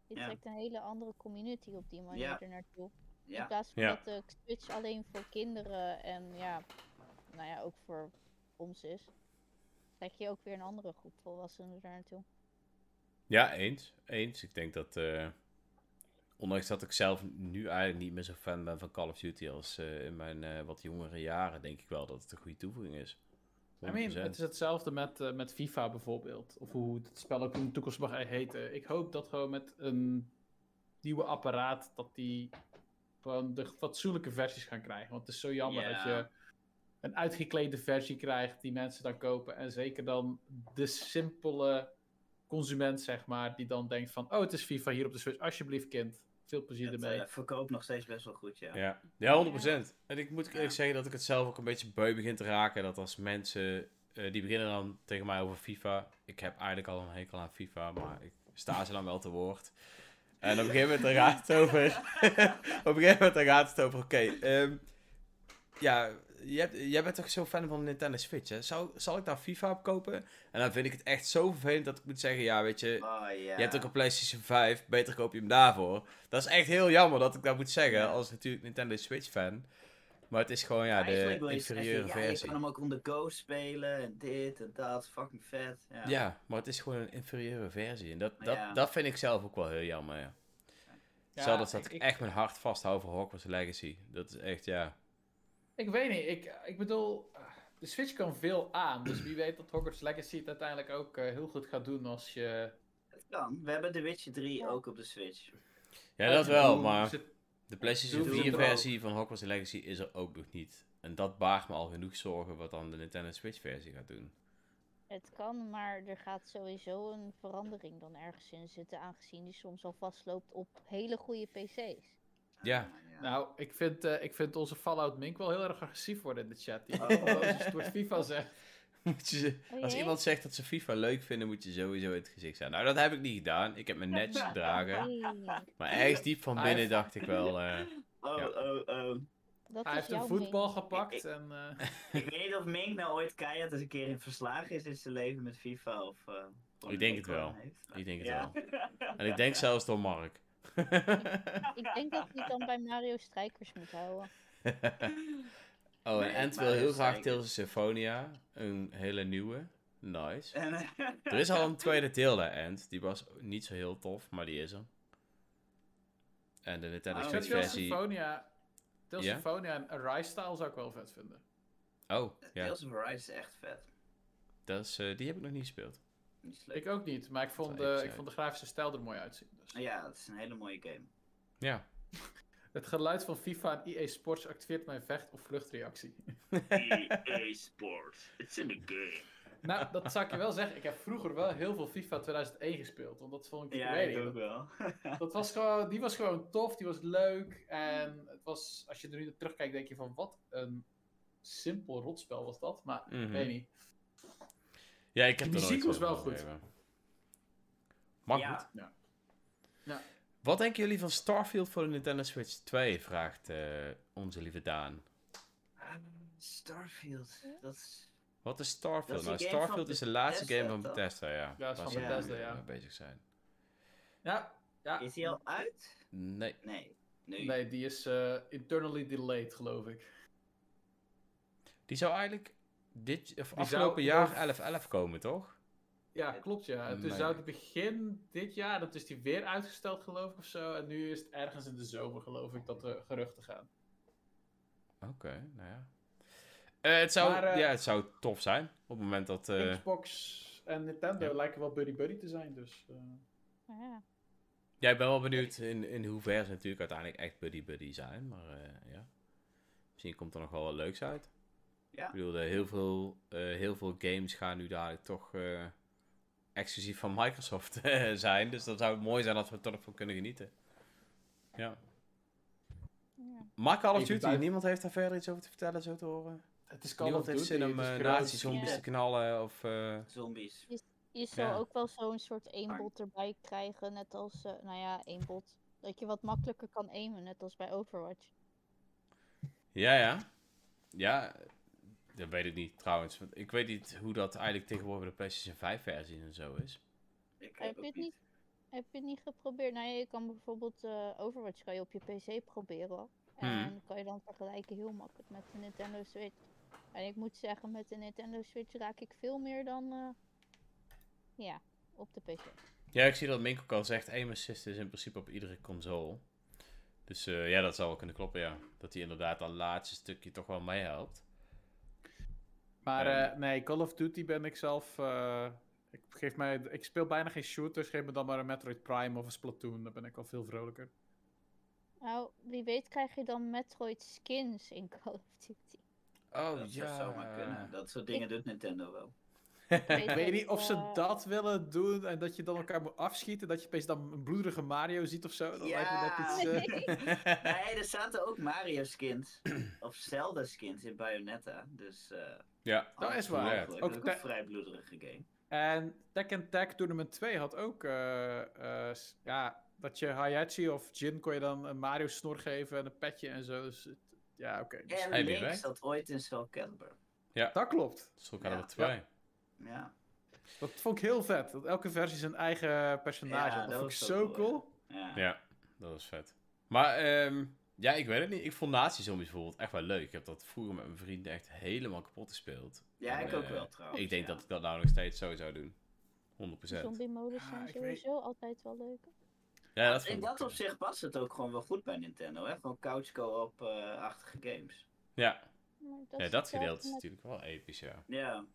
je Ja. trekt een hele andere community op die manier Ja. er naartoe. In plaats van Ja. dat de Switch alleen voor kinderen en ja, nou ja, ook voor ons is. Trek je ook weer een andere groep volwassenen daar naartoe. Ja, eens. Eens. Ik denk dat, eh, ondanks dat ik zelf nu eigenlijk niet meer zo fan ben van Call of Duty als eh, in mijn eh, wat jongere jaren, denk ik wel dat het een goede toevoeging is. I mean, 100%. het is hetzelfde met, eh, met FIFA bijvoorbeeld. Of hoe het spel ook in de toekomst mag heten. Ik hoop dat gewoon met een nieuwe apparaat, dat die gewoon de fatsoenlijke versies gaan krijgen. Want het is zo jammer Ja. dat je een uitgeklede versie krijgt die mensen dan kopen. En zeker dan de simpele consument, zeg maar, die dan denkt van... Oh, het is FIFA hier op de Switch. Alsjeblieft, kind. Veel plezier het ermee. eh, verkoopt nog steeds best wel goed, ja. Ja, ja 100%. En ik moet eerlijk Ja. zeggen dat ik het zelf ook een beetje beu begin te raken. Dat als mensen, eh, die beginnen dan tegen mij over FIFA. Ik heb eigenlijk al een hekel aan FIFA, maar ik sta ze dan wel te woord. En op een gegeven moment dan gaat het over... op een gegeven moment dan gaat het over, oké, ehm, ja, jij, bent toch zo fan van de Nintendo Switch, hè? Zal, zal ik daar FIFA op kopen? En dan vind ik het echt zo vervelend dat ik moet zeggen, ja, weet je... Oh. Je hebt ook een PlayStation 5, beter koop je hem daarvoor. Dat is echt heel jammer dat ik dat moet zeggen, Ja. als natuurlijk Nintendo Switch fan. Maar het is gewoon ja, de je inferieure ja, je versie. kan hem ook on the go spelen en dit en dat, fucking vet. Ja. Ja, maar het is gewoon een inferieure versie. En dat, dat, Ja. dat vind ik zelf ook wel heel jammer, ja. Ja, Zelfs dat ik, ik- echt mijn hart vasthoud voor Hogwarts Legacy. Dat is echt, ja. Ik weet niet. Ik, ik bedoel, de Switch kan veel aan. Dus wie weet dat Hogwarts Legacy het uiteindelijk ook eh, heel goed gaat doen als je... Het kan. We hebben The Witcher 3 Ja. ook op de Switch. Ja, dat wel, maar de PlayStation Doom 4 zit er ook. versie van Hogwarts Legacy is er ook nog niet. En dat baart me al genoeg zorgen wat dan de Nintendo Switch versie gaat doen. Het kan, maar er gaat sowieso een verandering dan ergens in zitten, aangezien die soms al vastloopt op hele goede PC's. Ja. Ja. Nou, ik vind, eh, ik vind onze Fallout Mink wel heel erg agressief worden in de chat. Die Oh. het woord FIFA zegt. Moet je Oh als jee? iemand zegt dat ze FIFA leuk vinden, moet je sowieso in het gezicht zijn. Nou, dat heb ik niet gedaan. Ik heb me netjes gedragen. Maar ergens diep van binnen heeft- dacht ik wel... eh, Oh, Ja. oh, oh. dat Hij is heeft een jouw voetbal gepakt en... eh, Ik weet niet of Mink nou ooit keihard eens een keer in verslagen is in zijn leven met FIFA. Of, eh, Ik denk het wel. Ik denk het Ja. En ik denk zelfs door Mark. Ik denk dat hij dan bij Mario Strijkers moet houden. oh, en Ant wil heel graag. Tales of Symphonia. Een hele nieuwe. Nice. En, Er is al een tweede deel, hè, Ant. Die was niet zo heel tof, maar die is er. En de Nintendo Oh, Ik Switch Tales versie... Symphonia, Tales Ja? Symphonia en Arise Style zou ik wel vet vinden. Oh, ja. Tales of Arise is echt vet. Dat is, eh, die heb ik nog niet gespeeld. Ik ook niet, maar ik vond, ik de, ik vond de grafische stijl er mooi uitzien. Dus. Ja, het is een hele mooie game. Ja. Het geluid van FIFA en EA Sports activeert mijn vecht- of vluchtreactie. EA Sports, it's in the game. nou, dat zou ik je wel zeggen. Ik heb vroeger wel heel veel FIFA 2001 gespeeld. Want dat vond ik, Ja, weet ik ook wel. Dat was gewoon, die was gewoon tof, die was leuk. En het was, als je er nu naar terugkijkt, denk je van wat een simpel rotspel was dat. Maar Mhm. weet niet. Ja, ik heb De er muziek nooit was wel goed. gegeven. Maar Ja. goed. Ja. Ja. Wat denken jullie van Starfield voor de Nintendo Switch 2? Vraagt eh, onze lieve Daan. Starfield, dat is... Wat is Starfield? Is Nou, Starfield is de laatste Bethesda, game van? Bethesda, ja. Ja, is van Bethesda, ja. eh, bezig zijn. Ja, ja. Is die al uit? Nee. Nee. Nu. Nee, die is eh, internally delayed, geloof ik. Die zou eigenlijk dit, of zou afgelopen jaar over- 11-11 komen, toch? Ja, klopt ja. En toen Nee. zou het begin dit jaar, dat is die weer uitgesteld geloof ik of zo. En nu is het ergens in de zomer geloof ik dat de geruchten gaan. Oké, nou ja. Eh, het, zou, Maar, eh, ja, het zou tof zijn op het moment dat... eh, Xbox en Nintendo ja. lijken wel buddy-buddy te zijn, dus... eh, ja. Ja, ik ben wel benieuwd in, in hoeverre ze natuurlijk uiteindelijk echt buddy-buddy zijn. Maar eh, ja, misschien komt er nog wel wat leuks uit. Ja. Ik bedoel, eh, heel, veel, eh, heel veel games gaan nu dadelijk toch eh, exclusief van Microsoft zijn. Dus dan zou het mooi zijn als we er toch van kunnen genieten. Ja. ja. Maar Call of Duty, niemand heeft daar verder iets over te vertellen, zo te horen. Het is Call niemand of heeft Duty, zin om nazi-zombies Ja. te knallen of... eh, Zombies. Je zal Ja. ook wel zo'n soort aimbot erbij krijgen, net als, eh, nou ja, aimbot. Dat je wat makkelijker kan aimen, net als bij Overwatch. Ja, ja. Ja, dat weet ik niet trouwens. Want ik weet niet hoe dat eigenlijk tegenwoordig bij de PlayStation 5 versie en zo is. Ik Heb heb je het niet, heb je het niet geprobeerd? Nou ja, je kan bijvoorbeeld eh, Overwatch kan je op je PC proberen. En Hmm. kan je dan vergelijken heel makkelijk met de Nintendo Switch. En ik moet zeggen, met de Nintendo Switch raak ik veel meer dan eh, ja, op de PC. Ja, ik zie dat Mink ook al zegt, aim assist is in principe op iedere console. Dus eh, ja, dat zou wel kunnen kloppen, ja. Dat hij inderdaad dat laatste stukje toch wel meehelpt. Maar eh, nee, Call of Duty ben ik zelf... eh, ik, geef mij, ik speel bijna geen shooters, geef me dan maar een Metroid Prime of een Splatoon. Dan ben ik al veel vrolijker. Nou, wie weet krijg je dan Metroid skins in Call of Duty. Oh, dat zou zomaar kunnen. Dat soort dingen doet Nintendo wel. Ik weet niet of ze eh, dat willen doen en dat je dan elkaar moet afschieten. Dat je opeens dan een bloederige Mario ziet of zo. Dat lijkt me net iets... eh, nee, er zaten ook Mario skins. of Zelda skins in Bayonetta. Dus eh ja, Dat is waar. Ook Dat is te- een vrij bloederige game. En Tekken Tag Tournament 2 had ook... eh, eh, ja, dat je Hayachi of Jin kon je dan een Mario snor geven en een petje en zo. Dus, ja, oké. Dus En Hey, wie Link weet. zat ooit in Soul Calibur. dat klopt. Ja. er twee. Ja. Dat vond ik heel vet. Dat elke versie zijn eigen personage Ja, had. Dat dat vond ik was zo cool, cool. ja. Ja, dat was vet. Maar ehm, ja, ik weet het niet. Ik vond Nazi-zombies bijvoorbeeld echt wel leuk. Ik heb dat vroeger met mijn vrienden echt helemaal kapot gespeeld. Ja, En, ik ook eh, wel trouwens. Ik denk ja. dat ik dat nou nog steeds zo zou doen. 100%. Zombie-modus zijn sowieso altijd wel leuk. Ja, dat in dat opzicht past het ook gewoon wel goed bij Nintendo, hè? Gewoon couch co-op-achtige games. Ja, ja, dat gedeelte is natuurlijk wel episch, ja. Ja,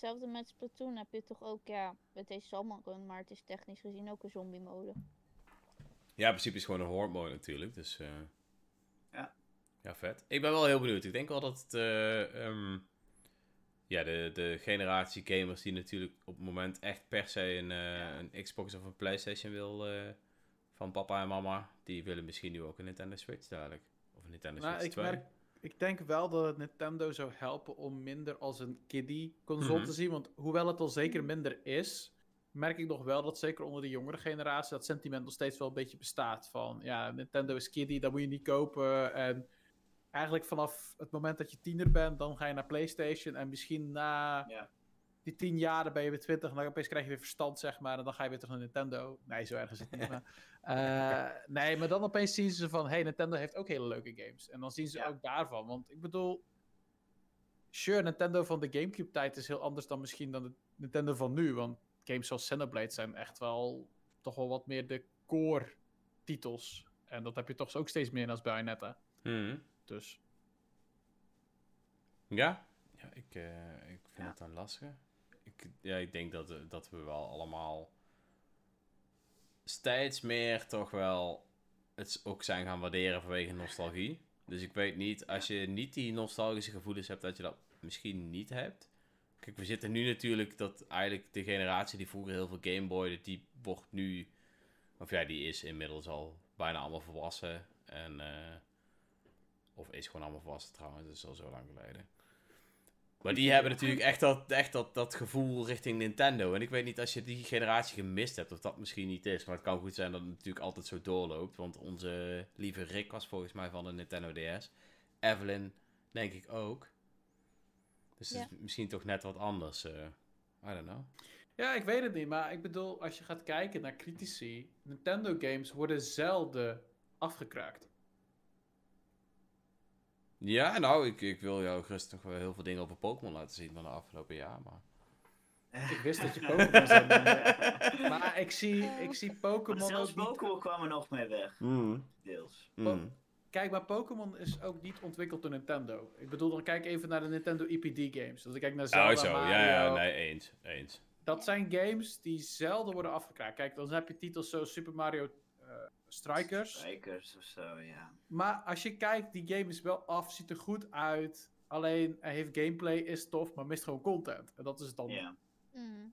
Hetzelfde met Splatoon heb je toch ook, ja, het heet Salmon Run, maar het is technisch gezien ook een zombie mode. Ja, in principe is het gewoon een horde mode natuurlijk, dus... eh, Ja. Ja, vet. Ik ben wel heel benieuwd. Ik denk wel dat het... eh, ehm, ja, de, de generatie gamers die natuurlijk op het moment echt per se een, eh, een Xbox of een Playstation wil... eh, van papa en mama, die willen misschien nu ook een Nintendo Switch dadelijk. Of een Nintendo Nou, Switch ik, 2. merk, ik denk wel dat het Nintendo zou helpen om minder als een kiddie console Mhm. te zien. Want hoewel het al zeker minder is, merk ik nog wel dat zeker onder de jongere generatie dat sentiment nog steeds wel een beetje bestaat. Van ja, Nintendo is kiddie, dat moet je niet kopen. En eigenlijk vanaf het moment dat je tiener bent, dan ga je naar PlayStation. En misschien na Ja. Die tien jaar, dan ben je weer twintig. En dan opeens krijg je weer verstand, zeg maar. En dan ga je weer terug naar Nintendo. Nee, zo erg is het niet. maar, eh, nee, maar dan opeens zien ze van... hey, Nintendo heeft ook hele leuke games. En dan zien ze Ja. ook daarvan. Want ik bedoel... Sure, Nintendo van de Gamecube-tijd is heel anders dan misschien dan de Nintendo van nu. Want games zoals Xenoblade zijn echt wel... toch wel wat meer de core-titels. En dat heb je toch ook steeds meer als Bayonetta. Mhm. Dus... Ja? Ja, ik, eh, ik vind Ja. het een lastige. Ik, ja, ik denk dat, eh, dat we wel allemaal steeds meer toch wel het ook zijn gaan waarderen vanwege nostalgie. Dus ik weet niet, als je niet die nostalgische gevoelens hebt, dat je dat misschien niet hebt. Kijk, we zitten nu natuurlijk dat eigenlijk de generatie die vroeger heel veel Game Boy, die wordt nu, of ja, die is inmiddels al bijna allemaal volwassen. En, eh, of is gewoon allemaal volwassen trouwens, dat is al zo lang geleden. Maar die hebben natuurlijk echt, dat, echt dat, dat gevoel richting Nintendo. En ik weet niet als je die generatie gemist hebt, of dat misschien niet is. Maar het kan goed zijn dat het natuurlijk altijd zo doorloopt. Want onze lieve Rick was volgens mij van de Nintendo DS. Evelyn, denk ik ook. Dus het is misschien toch net wat anders. eh I don't know. Ja, ik weet het niet, maar ik bedoel, als je gaat kijken naar critici, Nintendo games worden zelden afgekraakt. Ja, nou, ik, ik wil jou gerust nog wel heel veel dingen over Pokémon laten zien van de afgelopen jaar. Maar... Ik wist dat je Pokémon zou noemen. Maar ik zie, ik zie Pokémon zelfs ook niet... Pokémon kwam er nog mee weg, deels. Mm. Kijk, maar Pokémon is ook niet ontwikkeld door Nintendo. Ik bedoel, dan kijk even naar de Nintendo EPD games. Als ik kijk naar Zelda, Oh, zo. Mario, Ja, ja, nee, eens. Eens. Dat zijn games die zelden worden afgekraakt. Kijk, dan heb je titels zoals Super Mario eh, Strikers. Strikers of zo, ja. Maar als je kijkt, die game is wel af, ziet er goed uit. Alleen, hij heeft gameplay, is tof, maar mist gewoon content. En dat is het dan. Ja. Mm.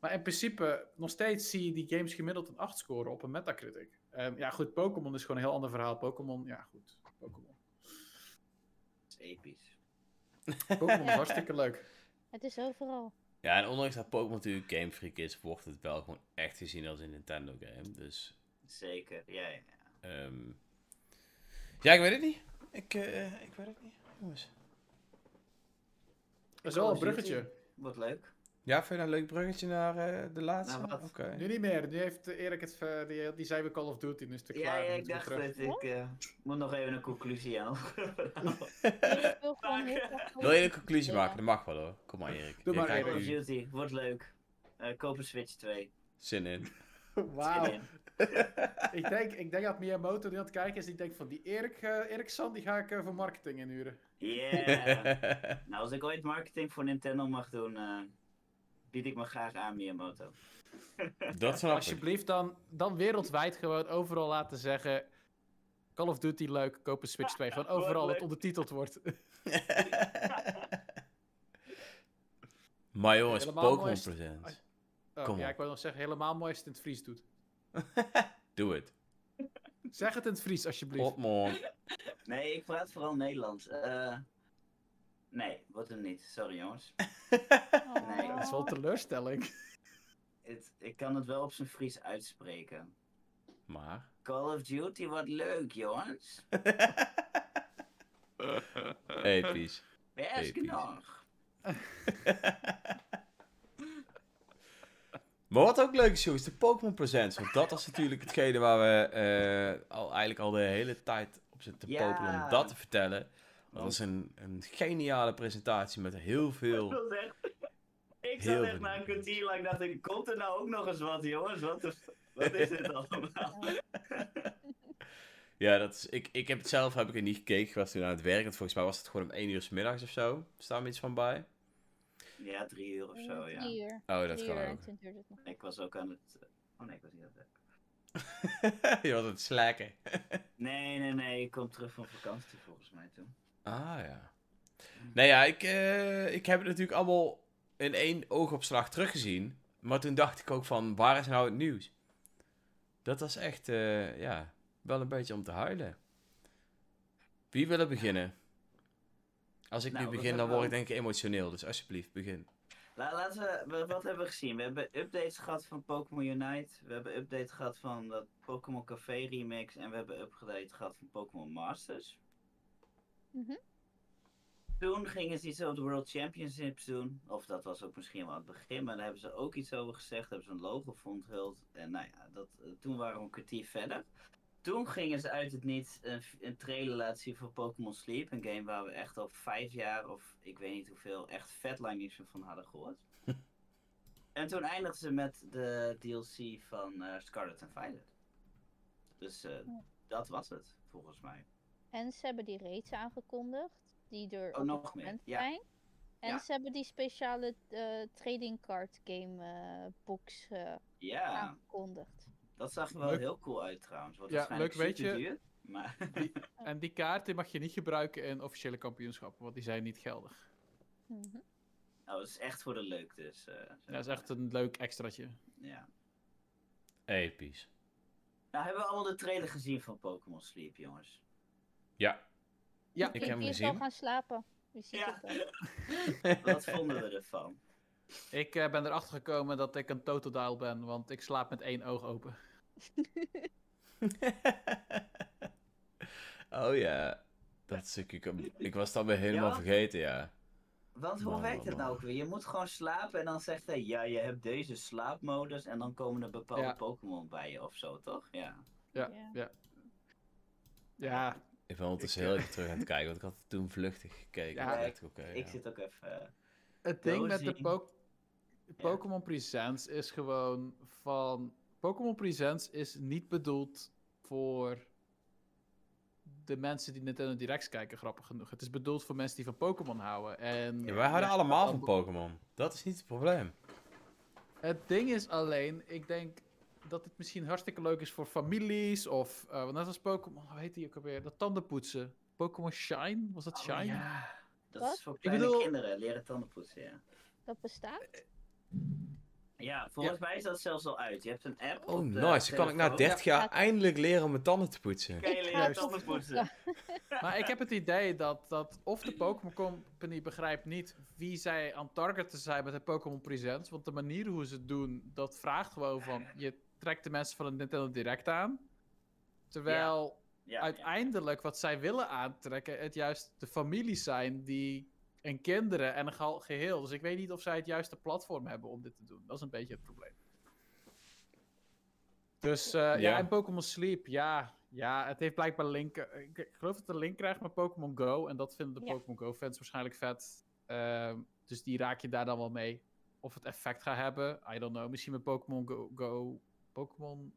Maar in principe, nog steeds zie je die games gemiddeld een 8 scoren op een Metacritic. Ehm, ja, goed, Pokémon is gewoon een heel ander verhaal. Pokémon, ja goed, Pokémon. Dat is episch. Pokémon is hartstikke leuk. Het is overal. Ja, en ondanks dat Pokémon natuurlijk Game Freak is, wordt het wel gewoon echt gezien als een Nintendo game. Dus, Zeker, ja, ja. ehm ja, ik weet het niet. Ik, eh, ik weet het niet, jongens. Dat is wel een bruggetje. Wordt leuk. Ja, vind je dat een leuk bruggetje naar eh, de laatste? Nou, wat? Oké. Nu niet meer. Nu heeft eh, Erik het, eh, die, die zei we Call of Duty, nu is het Ja, klaar. ja, ik dacht terug. dat ik eh, moet nog even een conclusie aan. Wil je een conclusie maken? Dat mag wel hoor. Kom maar Erik. Doe maar, krijgt Call of Duty, wordt leuk. Eh koop een Switch 2. Zin in. Wauw. Ik, denk, ik denk dat Miyamoto die aan het kijken is, die denkt van die Erik, Erik San, die ga ik eh, voor marketing inhuren. Yeah. nou, als ik ooit marketing voor Nintendo mag doen, eh, bied ik me graag aan Miyamoto. dat snap ik. Alsjeblieft dan, dan wereldwijd gewoon overal laten zeggen... Call of Duty leuk, koop een Switch 2. Gewoon overal dat ondertiteld wordt. maar jongens, Pokémon Presents. Oh, Kom ja, op. ik wil nog zeggen, helemaal mooi als het in het Fries doet. Doe het. Zeg het in het Fries, alsjeblieft. Pokémon. Nee, ik praat vooral Nederlands. Eh, nee, wordt hem niet. Sorry jongens. Nee, Dat is wel een teleurstelling. Het, ik kan het wel op zijn Fries uitspreken. Maar. Call of Duty wordt leuk, jongens. Episch. Best Episch. genoeg. Maar wat ook leuk is, jongens, de Pokémon Presents. Want dat was natuurlijk hetgene waar we eh, al, eigenlijk al de hele tijd op zitten te Ja. popelen om dat te vertellen. Dat was een, een geniale presentatie met heel veel... Ik zat echt na een kwartier lang dacht ik, komt er nou ook nog eens wat, jongens? Wat, is- wat is dit allemaal? Ja, dat is, ik, ik heb het zelf heb ik er niet gekeken. Ik was toen aan het werk. En volgens mij was het gewoon om 1 uur s middags of zo. Staat me iets van bij? Ja, drie uur of zo, ja. Drie uur. Oh, dat Drie kan uur ook. het nog. Ik was ook aan het... Oh nee, ik was niet aan het werk. Je was aan het slacken. Nee, nee, nee. Ik kom terug van vakantie volgens mij toen. Ah, ja. Nou ja, ik, eh, ik heb het natuurlijk allemaal in één oogopslag teruggezien. Maar toen dacht ik ook van, waar is nou het nieuws? Dat was echt, eh, ja, wel een beetje om te huilen. Wie wil er beginnen? Als ik Nou, nu we begin, dan word ik denk ik emotioneel. Dus alsjeblieft, begin. La- laten we, we- wat hebben we gezien? We hebben updates gehad van Pokémon Unite. We hebben update gehad van dat Pokémon Café remix. En we hebben update gehad van Pokémon Masters. Mhm. Toen gingen ze iets over de World Championships doen. Of dat was ook misschien wel aan het begin. Maar daar hebben ze ook iets over gezegd. Hebben ze een logo voor onthuld. En nou ja, dat, eh, toen waren we een kwartier verder. Toen gingen ze uit het niet een, een trailer laten zien voor Pokémon Sleep. Een game waar we echt al vijf jaar of ik weet niet hoeveel echt vet lang niets meer van hadden gehoord. en toen eindigden ze met de DLC van eh, Scarlet and Violet. Dus eh, Ja. dat was het, volgens mij. En ze hebben die raids aangekondigd, die er Oh, op nog het meer, ja. zijn. En Ja. ze hebben die speciale eh, trading card game box Ja, aangekondigd. Dat zag er wel Leuk. heel cool uit trouwens. Wordt Ja, waarschijnlijk leuk, weet je- Maar En die kaart die mag je niet gebruiken in officiële kampioenschappen, want die zijn niet geldig. Mhm. nou, het is echt voor de leuk dus. eh, Ja, dat is echt een leuk extraatje. Ja. Episch. Nou, hebben we allemaal de trailer gezien van Pokémon Sleep, jongens? Ja. Ja, Ik heb hem gezien. gaan slapen? Ja. Wat vonden we ervan? Ik eh, ben erachter gekomen dat ik een totodial ben, want ik slaap met één oog open. oh ja. Dat stukje. Ik, ik was dat weer helemaal Ja? vergeten, ja. Want hoe Man, werkt man, het nou ook weer? Je moet gewoon slapen en dan zegt hij, ja, je hebt deze slaapmodus en dan komen er bepaalde Ja. Pokémon bij je of zo, toch? Ja. Ja, Ja. ja. Ja, Ik ben ondertussen heel eh, even terug aan het kijken, want ik had het toen vluchtig gekeken. Ja, ik- zit ook even... het ding met de. Po- Pokémon Presents is gewoon van... Pokémon Presents is niet bedoeld voor de mensen die Nintendo Directs kijken, grappig genoeg. Het is bedoeld voor mensen die van Pokémon houden. En Ja, wij houden allemaal van Pokémon. Dat is niet het probleem. Het ding is alleen, ik denk dat het misschien hartstikke leuk is voor families of uh, net als Pokémon, hoe heet die ook alweer? Dat tandenpoetsen. Pokémon Shine? Was dat oh Shine? ja, dat Wat? is voor kleine bedoel- kinderen, leren tanden poetsen, ja. Dat bestaat? Ja, volgens mij is dat zelfs al uit. Je hebt een app Oh, op de nice. Dan kan ik na telefoon. 30 jaar Ja. eindelijk leren om mijn tanden te poetsen. Kan je Ik leren ga tanden poetsen? Maar ik heb het idee dat, dat of de Pokémon Company begrijpt niet wie zij aan targeten zijn met de Pokémon Presents. Want de manier hoe ze het doen, dat vraagt gewoon van, je trekt de mensen van het Nintendo Direct aan. Terwijl Ja, ja. uiteindelijk wat zij willen aantrekken, het juist de families zijn die. En kinderen en een geheel. Dus ik weet niet of zij het juiste platform hebben om dit te doen. Dat is een beetje het probleem. Dus eh, ja. Ja. en Pokémon Sleep, ja. Ja, het heeft blijkbaar linken. Ik, ik geloof dat het een link krijgt met Pokémon Go. En dat vinden de Ja. Pokémon Go-fans waarschijnlijk vet. Ehm, dus die raak je daar dan wel mee. Of het effect gaat hebben, I don't know. Misschien met Pokémon Go, Go Pokémon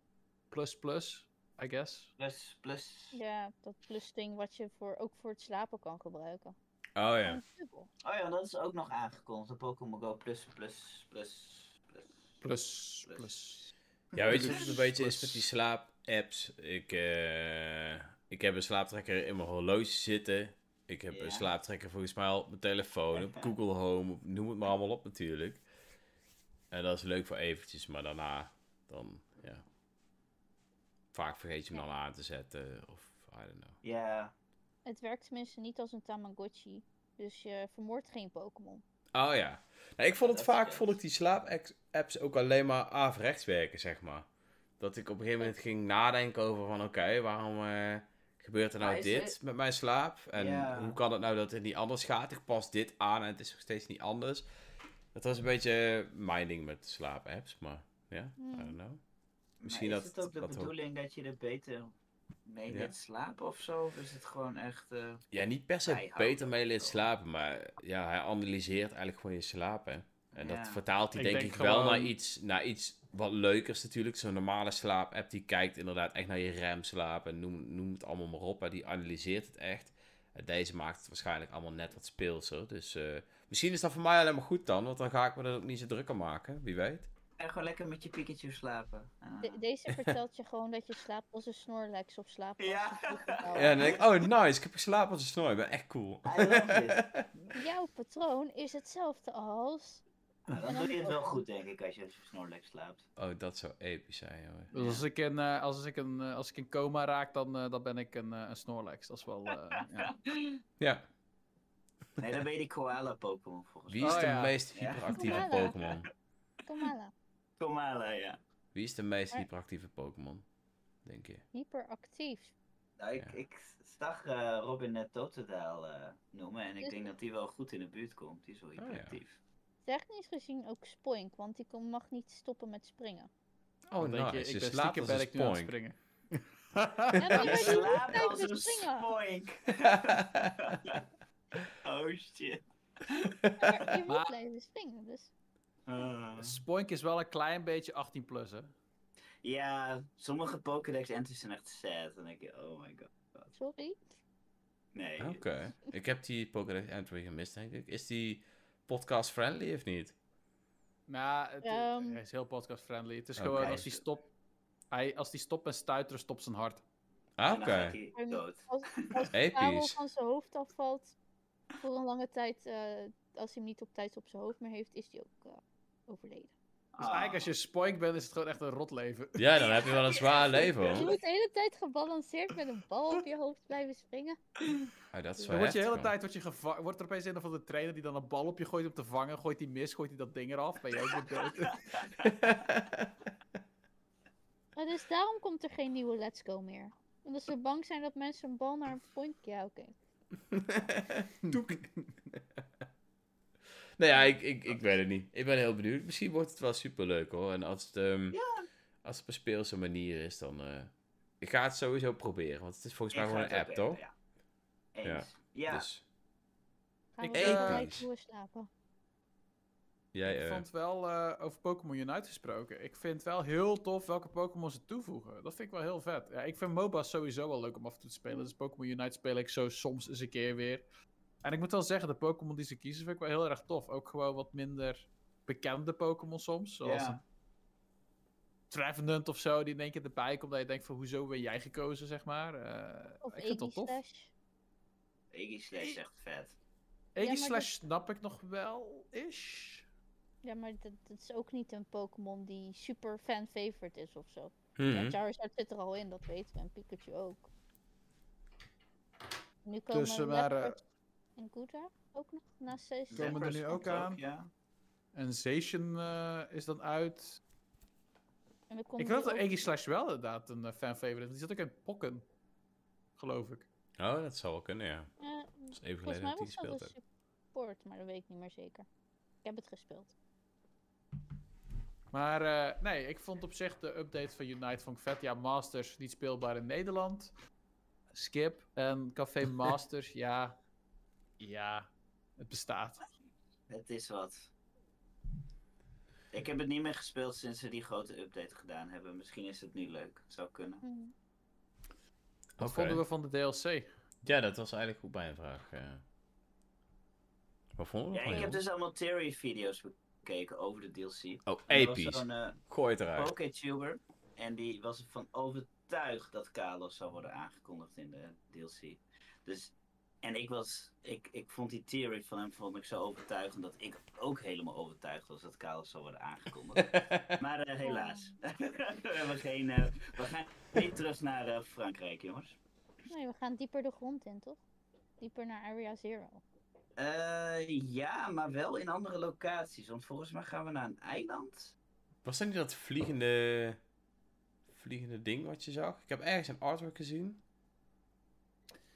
Plus Plus, I guess. Plus, plus. Ja, dat plus ding wat je voor, ook voor het slapen kan gebruiken. Oh ja. Oh ja, dat is ook nog aangekondigd. De Pokémon Go plus, plus, plus, plus. Plus, Plus. plus. Ja, weet je wat het een beetje is met die slaap-apps? Ik, eh, ik heb een slaaptrekker in mijn horloge zitten. Ik heb Ja. een slaaptrekker volgens mij al op mijn telefoon, op Google Home, op- noem het maar allemaal op natuurlijk. En dat is leuk voor eventjes, maar daarna dan, ja. Vaak vergeet je hem dan aan te zetten, of I don't know. Ja, Het werkt tenminste niet als een Tamagotchi. Dus je vermoordt geen Pokémon. Oh ja. Nou, ik vond het vaak, vond ik die slaap-apps ook alleen maar averechts werken, zeg maar. Dat ik op een gegeven moment ging nadenken over van, oké, waarom eh, gebeurt er nou dit het- met mijn slaap? En hoe kan het nou dat het niet anders gaat? Ik pas dit aan en het is nog steeds niet anders. Dat was een beetje mijn ding met slaap-apps, maar ja, I Hmm. don't know. Misschien maar is dat- het ook de dat bedoeling dat je er beter mee Ja. leert slapen of zo? Of is het gewoon echt... eh, Ja, niet per se beter mee leert slapen, maar ja, hij analyseert eigenlijk gewoon je slaap, hè. En dat vertaalt hij Ik denk denk ik wel naar iets, naar iets wat leukers natuurlijk. Zo'n normale slaap-app die kijkt inderdaad echt naar je remslaap en noem, noem het allemaal maar op. En die analyseert het echt. En deze maakt het waarschijnlijk allemaal net wat speelser. Dus eh, misschien is dat voor mij alleen maar goed dan, want dan ga ik me er ook niet zo druk aan maken. Wie weet. En gewoon lekker met je Pikachu slapen. Ah. De- deze vertelt je gewoon dat je slaapt als een Snorlax of slaapt als Ja. een. Ja, dan denk ik, oh nice, ik heb geslapen als een snor. Ik ben echt cool. I love it. Jouw patroon is hetzelfde als... Ah, dan doe je het wel goed, denk ik, als je als je Snorlax slaapt. Oh, dat zou episch zijn, jongen. Dus als ik in, eh, als ik in, eh, als ik in coma raak, dan, eh, dan ben ik een, een Snorlax. Dat is wel... eh, ja. Ja. Nee, dan ben je die koala-Pokémon volgens Wie mij. is Oh, de ja. meest hyperactieve Koala. Pokémon? Komala. Komala, ja. Wie is de meest Maar- hyperactieve Pokémon? Denk je? Hyperactief. Nou, ik, Ja. ik zag eh, Robin net eh noemen en ik Dus- denk dat die wel goed in de buurt komt. Die is wel ja. hyperactief. Technisch gezien ook Spoink, want die mag niet stoppen met springen. Oh, Dan denk je, nice. ik Je ben slaapt stiekem als ben een ik nu aan het spoink. springen. Ja, maar Je slaapt als een springen. spoink. oh shit. Maar je moet Maar- blijven springen, dus... Ah. Spoink is wel een klein beetje 18 plus, hè? Ja, sommige Pokédex entries zijn echt sad. Dan denk je, oh my god. Sorry. Nee. Oké. Ik heb die Pokédex entry gemist, denk ik. Is die podcast friendly of niet? Nou, het, Ehm. hij is heel podcast-friendly. Het is gewoon als hij stopt... Hij, als hij stopt met stuiteren, stopt zijn hart. Ah, En Oké. En. Als, als de van zijn hoofd afvalt voor een lange tijd, eh, als hij hem niet op tijd op zijn hoofd meer heeft, is hij ook eh, overleden. Dus eigenlijk als je Spoink bent, is het gewoon echt een rot leven. Ja, dan heb je wel een zwaar leven, Je hoor. moet de hele tijd gebalanceerd met een bal op je hoofd blijven springen. Ah, dat is Dan wel wordt je de hele tijd wordt, je wordt er opeens een of andere trainer die dan een bal op je gooit om te vangen. Gooit hij mis, gooit hij dat ding eraf. Ben je ook weer dood. Maar dus daarom komt er geen nieuwe Let's Go meer. Omdat ze bang zijn dat mensen een bal naar een point... Ja, oké. nou ja, ik, ik, ik weet het niet. Ik ben heel benieuwd. Misschien wordt het wel superleuk hoor. En als het, ehm, als het op een speelse manier is, dan... eh, ik ga het sowieso proberen. Want het is volgens mij Ik gewoon een app, toch? Ja. Eens. Ja. Dus Gaan Ik, we we slapen. jij... ik vond wel, eh, over Pokémon Unite gesproken, ik vind wel heel tof welke Pokémon ze toevoegen. Dat vind ik wel heel vet. Ja, ik vind MOBA's sowieso wel leuk om af en toe te spelen. Dus Pokémon Unite speel ik zo soms eens een keer weer. En ik moet wel zeggen, de Pokémon die ze kiezen vind ik wel heel erg tof. Ook gewoon wat minder bekende Pokémon soms. Zoals Ja. een Trevenant of zo, die in één keer erbij komt. Dat je denkt van, hoezo ben jij gekozen, zeg maar. Eh, Of ik vind dat tof. Slash. Iggy Slash is echt vet. Aegis maar Slash snap ik nog wel, is. Ja, maar dat, dat is ook niet een Pokémon die super fan favorite is of zo. mhm. Ja, Charizard zit er al in, dat weten we. En Pikachu ook. Nu komen Dus, eh, maar, eh, Leopard en Gudra ook nog naast deze. Komen er nu ook aan? Ja. En Zacian eh, is dan uit. En komt Ik ook- Aegis Slash wel inderdaad een fan favorite is. Die zat ook in Pokken. Geloof ik. Oh, dat zou wel kunnen, ja. eh, Dat is even geleden dat dat gespeeld support, maar dat weet ik niet meer zeker. Ik heb het gespeeld. Maar eh, nee, ik vond op zich de update van Unite ik vet. Ja, Masters niet speelbaar in Nederland. Skip. En Café Masters, ja. Ja, het bestaat. Het is wat. Ik heb het niet meer gespeeld sinds ze die grote update gedaan hebben. Misschien is het nu leuk. Zou kunnen. Hm. Wat vonden we van de DLC? Ja, dat was eigenlijk goed bij een vraag. ja. Wat vonden we Ja, ik heb dus allemaal theory-video's bekeken over de DLC. Oh, er episch. zo'n eh, Gooi het eruit. Poketuber. En die was ervan overtuigd dat Kalos zou worden aangekondigd in de DLC. Dus, en ik was, ik, ik vond die theory van hem vond ik zo overtuigend dat ik ook helemaal overtuigd was dat Kalos zou worden aangekondigd. maar eh, helaas. we, hebben geen, eh, we gaan niet terug naar eh, Frankrijk, jongens. Nee, we gaan dieper de grond in, toch? Dieper naar Area Zero. Eh, ja, maar wel in andere locaties. Want volgens mij gaan we naar een eiland. Was dat niet dat vliegende... vliegende ding wat je zag? Ik heb ergens een artwork gezien.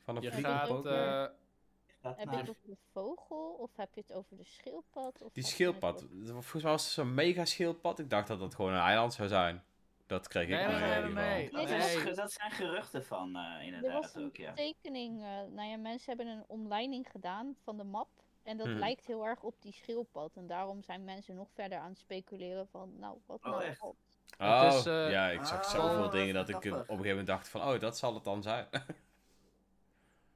Van een Je vliegende gaat... Eh, Heb je het over de vogel of heb je het over de schildpad? Of Die schildpad. Volgens mij was het zo'n mega schildpad. Ik dacht dat dat gewoon een eiland zou zijn. Dat kreeg ik Nee, nee. Dat, dat zijn geruchten van, eh, Er inderdaad was een ook, ja. tekening, eh, nou ja, mensen hebben een omleiding gedaan van de map. En dat Hmm. lijkt heel erg op die schildpad. En daarom zijn mensen nog verder aan het speculeren van, nou, wat Oh, nou echt? Oh, Het is, eh, ja, ik zag ah, zoveel dat dingen is dat ik op een gegeven moment dacht van, oh, dat zal het dan zijn.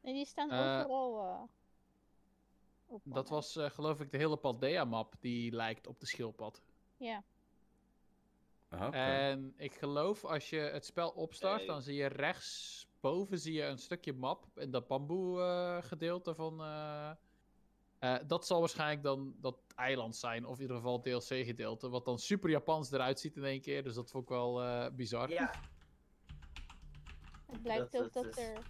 Nee, die staan Eh, overal eh, op. Dat was eh, geloof ik de hele Paldea-map die lijkt op de schildpad. Ja. Oké. En ik geloof als je het spel opstart, dan zie je rechtsboven zie je een stukje map in dat bamboe eh, gedeelte van. eh, eh, dat zal waarschijnlijk dan dat eiland zijn, of in ieder geval het DLC-gedeelte, wat dan super Japans eruit ziet in één keer. Dus dat vond ik wel eh, bizar. Ja, Het blijkt Dat- ook dat er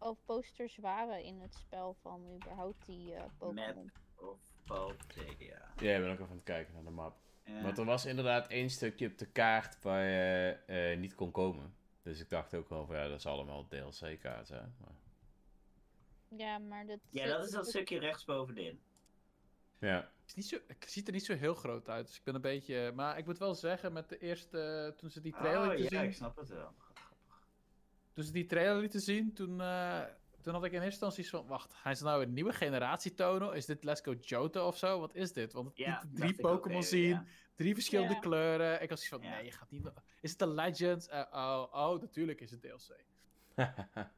al posters waren in het spel van überhaupt die eh Pokémon. of Paldea. Ja, ik ben ook even aan het kijken naar de map. Ja. Want er was inderdaad één stukje op de kaart waar je eh, niet kon komen. Dus ik dacht ook wel van, ja, dat is allemaal DLC-kaart, hè. Maar, Ja, maar dat... Ja, dat is dat stukje rechtsbovenin. ja. Het, is niet zo, het ziet er niet zo heel groot uit, dus ik ben een beetje... Maar ik moet wel zeggen, met de eerste... Toen ze die trailer Oh ja, zien... ik snap het wel. Toen ze die trailer lieten zien, toen, eh, toen had ik in eerste instantie van... Wacht, gaan ze nou een nieuwe generatie tonen? Is dit Let's Go Johto of zo? Wat is dit? Want Ja, drie Pokémon zien, ja. drie verschillende Ja. kleuren. Ik was van, Ja. nee, je gaat niet... Is het een Legends? Eh, oh, oh, natuurlijk is het DLC.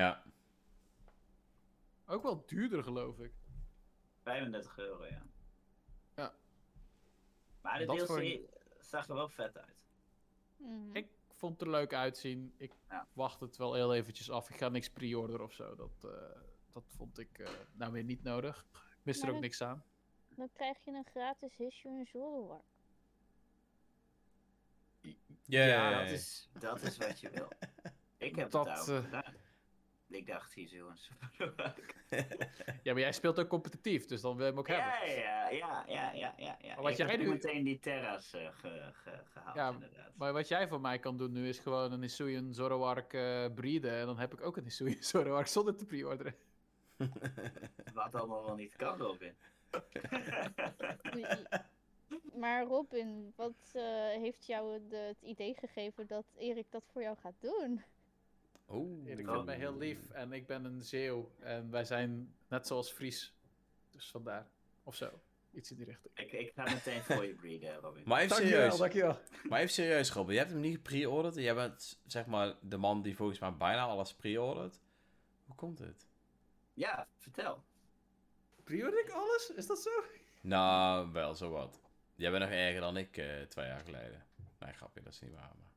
ja. Ook wel duurder, geloof ik. 35 euro, ja. Ja. Maar de DLC voor zag er wel vet uit. Mhm. Ik vond het er leuk uitzien. Ik Ja. wacht het wel heel eventjes af. Ik ga niks pre-orderen of zo. Dat, eh, dat vond ik eh, nou weer niet nodig. Ik mis er ook niks aan. Dan krijg je een gratis issue in. Yeah. Ja, dat is, dat is wat je wil. Ik heb Dat, het ook eh, gedaan. Ik dacht, hier zo een super Ja, maar jij speelt ook competitief, dus dan wil je hem ook hebben. Ja, ja, ja, ja, ja, ja, ja. Maar wat ik jij heb nu- meteen die terras eh, ge, ge- gehaald, Ja, inderdaad. Maar wat jij voor mij kan doen nu is gewoon een Hisuian Zoroark eh breeden. En dan heb ik ook een Hisuian Zoroark zonder te pre-orderen. Wat allemaal wel niet kan, Robin. Maar Robin, wat eh, heeft jou de, het idee gegeven dat Erik dat voor jou gaat doen? Oeh. Erik Oh. vindt mij heel lief en ik ben een Zeeuw. En wij zijn net zoals Fries. Dus vandaar. Of zo. Iets in die richting. ik, ik ga meteen voor je breeden, Robin. Maar even Dankjewel, serieus. dankjewel. Maar even serieus, Robin. Je hebt hem niet gepre-orderd. en Jij bent, zeg maar, de man die volgens mij bijna alles pre-ordert. Hoe komt het? Ja, vertel. Pre-order ik alles? Is dat zo? Nou, wel zo wat. Jij bent nog erger dan ik eh, twee jaar geleden. Nee, grapje, dat is niet waar. Maar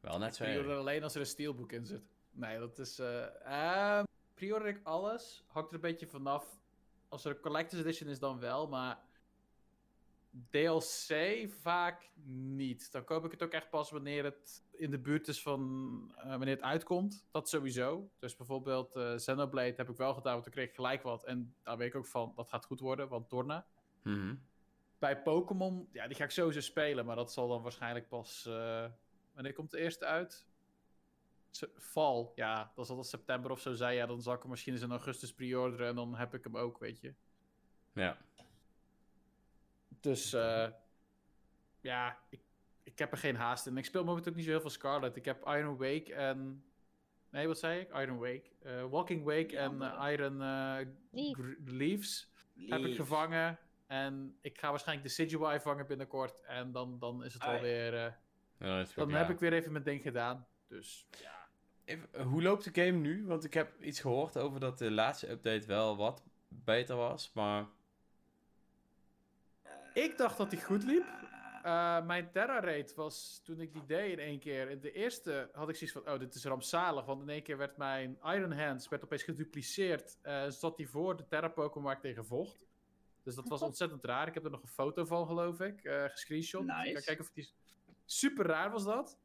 wel net zo erg. alleen als er een steelbook in zit. Nee, dat is... eh ehm, pre-order ik alles. Hangt er een beetje vanaf. Als er een collector's edition is dan wel, maar... DLC vaak niet. Dan koop ik het ook echt pas wanneer het in de buurt is van eh, wanneer het uitkomt. Dat sowieso. Dus bijvoorbeeld eh Xenoblade heb ik wel gedaan, want toen kreeg ik gelijk wat. En daar weet ik ook van, dat gaat goed worden, want Torna. Mhm. Bij Pokémon, ja, die ga ik sowieso spelen, maar dat zal dan waarschijnlijk pas. wanneer komt de eerste uit? Val, ja, dat zal dat september of zo zijn. Ja, dan zal ik hem misschien eens in augustus pre-orderen en dan heb ik hem ook, weet je. Ja. Dus, eh, ja, ik, ik heb er geen haast in. Ik speel momenteel ook niet zo heel veel Scarlet. Ik heb Iron Wake en. Nee, wat zei ik? Iron Wake. Eh, Walking Wake en eh, Iron Leaves. heb ik gevangen. En ik ga waarschijnlijk de Sigilwai vangen binnenkort. En dan, dan is het Ah, wel ja. eh, dan heb ik weer even mijn ding gedaan. Dus ja. Even, hoe loopt de game nu? Want ik heb iets gehoord over dat de laatste update wel wat beter was. Maar Ik dacht dat die goed liep. Eh, mijn Terra rate was toen ik die deed in één keer. In de eerste had ik zoiets van: oh, dit is rampzalig. Want in één keer werd mijn Iron Hands werd opeens gedupliceerd. eh zat die voor de Terra Pokémon waar ik tegen vocht. Dus dat was ontzettend raar. Ik heb er nog een foto van, geloof ik. eh gescreenshot. Nice. Ik ga kijken of die. Super raar was dat.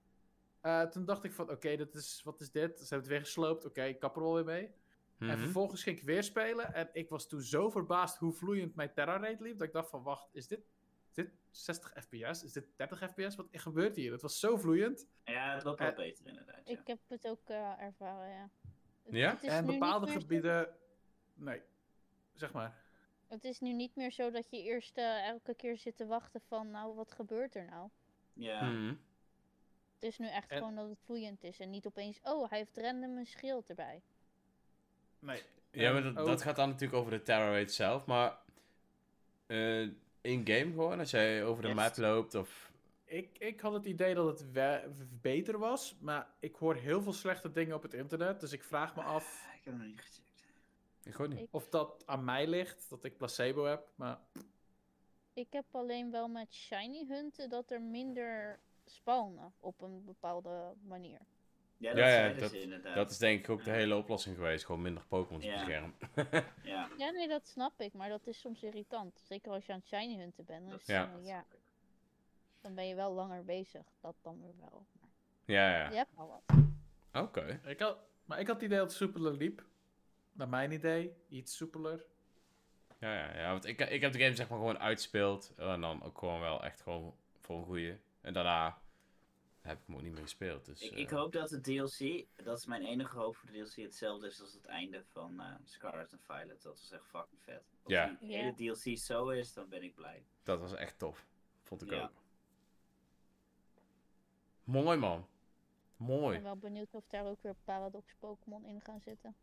Eh, toen dacht ik van: oké, dit is, wat is dit? Ze hebben het weer gesloopt. Oké, ik kap er wel weer mee. En Mhm. vervolgens ging ik weer spelen. En ik was toen zo verbaasd hoe vloeiend mijn Terra rate liep. Dat ik dacht van, wacht, is dit, is dit 60 fps? Is dit 30 fps? Wat gebeurt hier? Het was zo vloeiend. Ja, het loopt wel Eh, beter inderdaad. Ja. Ik heb het ook eh, ervaren, ja. Het- Ja? het en bepaalde gebieden... Nee, zeg maar. Het is nu niet meer zo dat je eerst eh, elke keer zit te wachten van, nou, wat gebeurt er nou? Ja. Mhm. Het is nu echt En- gewoon dat het vloeiend is en niet opeens, oh, hij heeft random een schild erbij. Nee. Ja, maar dat, ook- dat gaat dan natuurlijk over de terror rate zelf. Maar eh, in-game gewoon, als jij over de Yes. map loopt of ik, ik had het idee dat het we- beter was, maar ik hoor heel veel slechte dingen op het internet. Dus ik vraag me af Ik heb hem nog niet gecheckt. Ik gewoon niet. Ik- of dat aan mij ligt, dat ik placebo heb. Maar Ik heb alleen wel met shiny hunten dat er minder spawnen op een bepaalde manier. Ja, dat Ja, ja, dat- ze inderdaad. Dat is denk ik ook de Ja. hele oplossing geweest. Gewoon minder Pokémon Ja. beschermen. Ja, Ja, nee, dat snap ik, maar dat is soms irritant. Zeker als je aan het shiny hunten bent. Dan, is is het Ja. ja, dan ben je wel langer bezig. Dat dan weer wel. Maar ja, ja. je hebt al wat. Oké. ik, had, maar ik had het idee dat het soepeler liep. Naar mijn idee, iets soepeler. Ja, ja, ja. Want ik, ik heb de game zeg maar gewoon uitspeeld. En dan ook gewoon wel echt gewoon voor een goeie. En daarna heb ik hem ook niet meer gespeeld. Dus, ik, eh, ik hoop dat de DLC, dat is mijn enige hoop voor de DLC, hetzelfde is als het einde van eh, Scarlet and Violet. Dat was echt fucking vet. Als Ja. die hele DLC zo is, dan ben ik blij. Dat was echt tof. Vond ik Ja. ook. Mooi man. Ik Mooi. ben wel benieuwd of daar ook weer Paradox Pokémon in gaan zitten.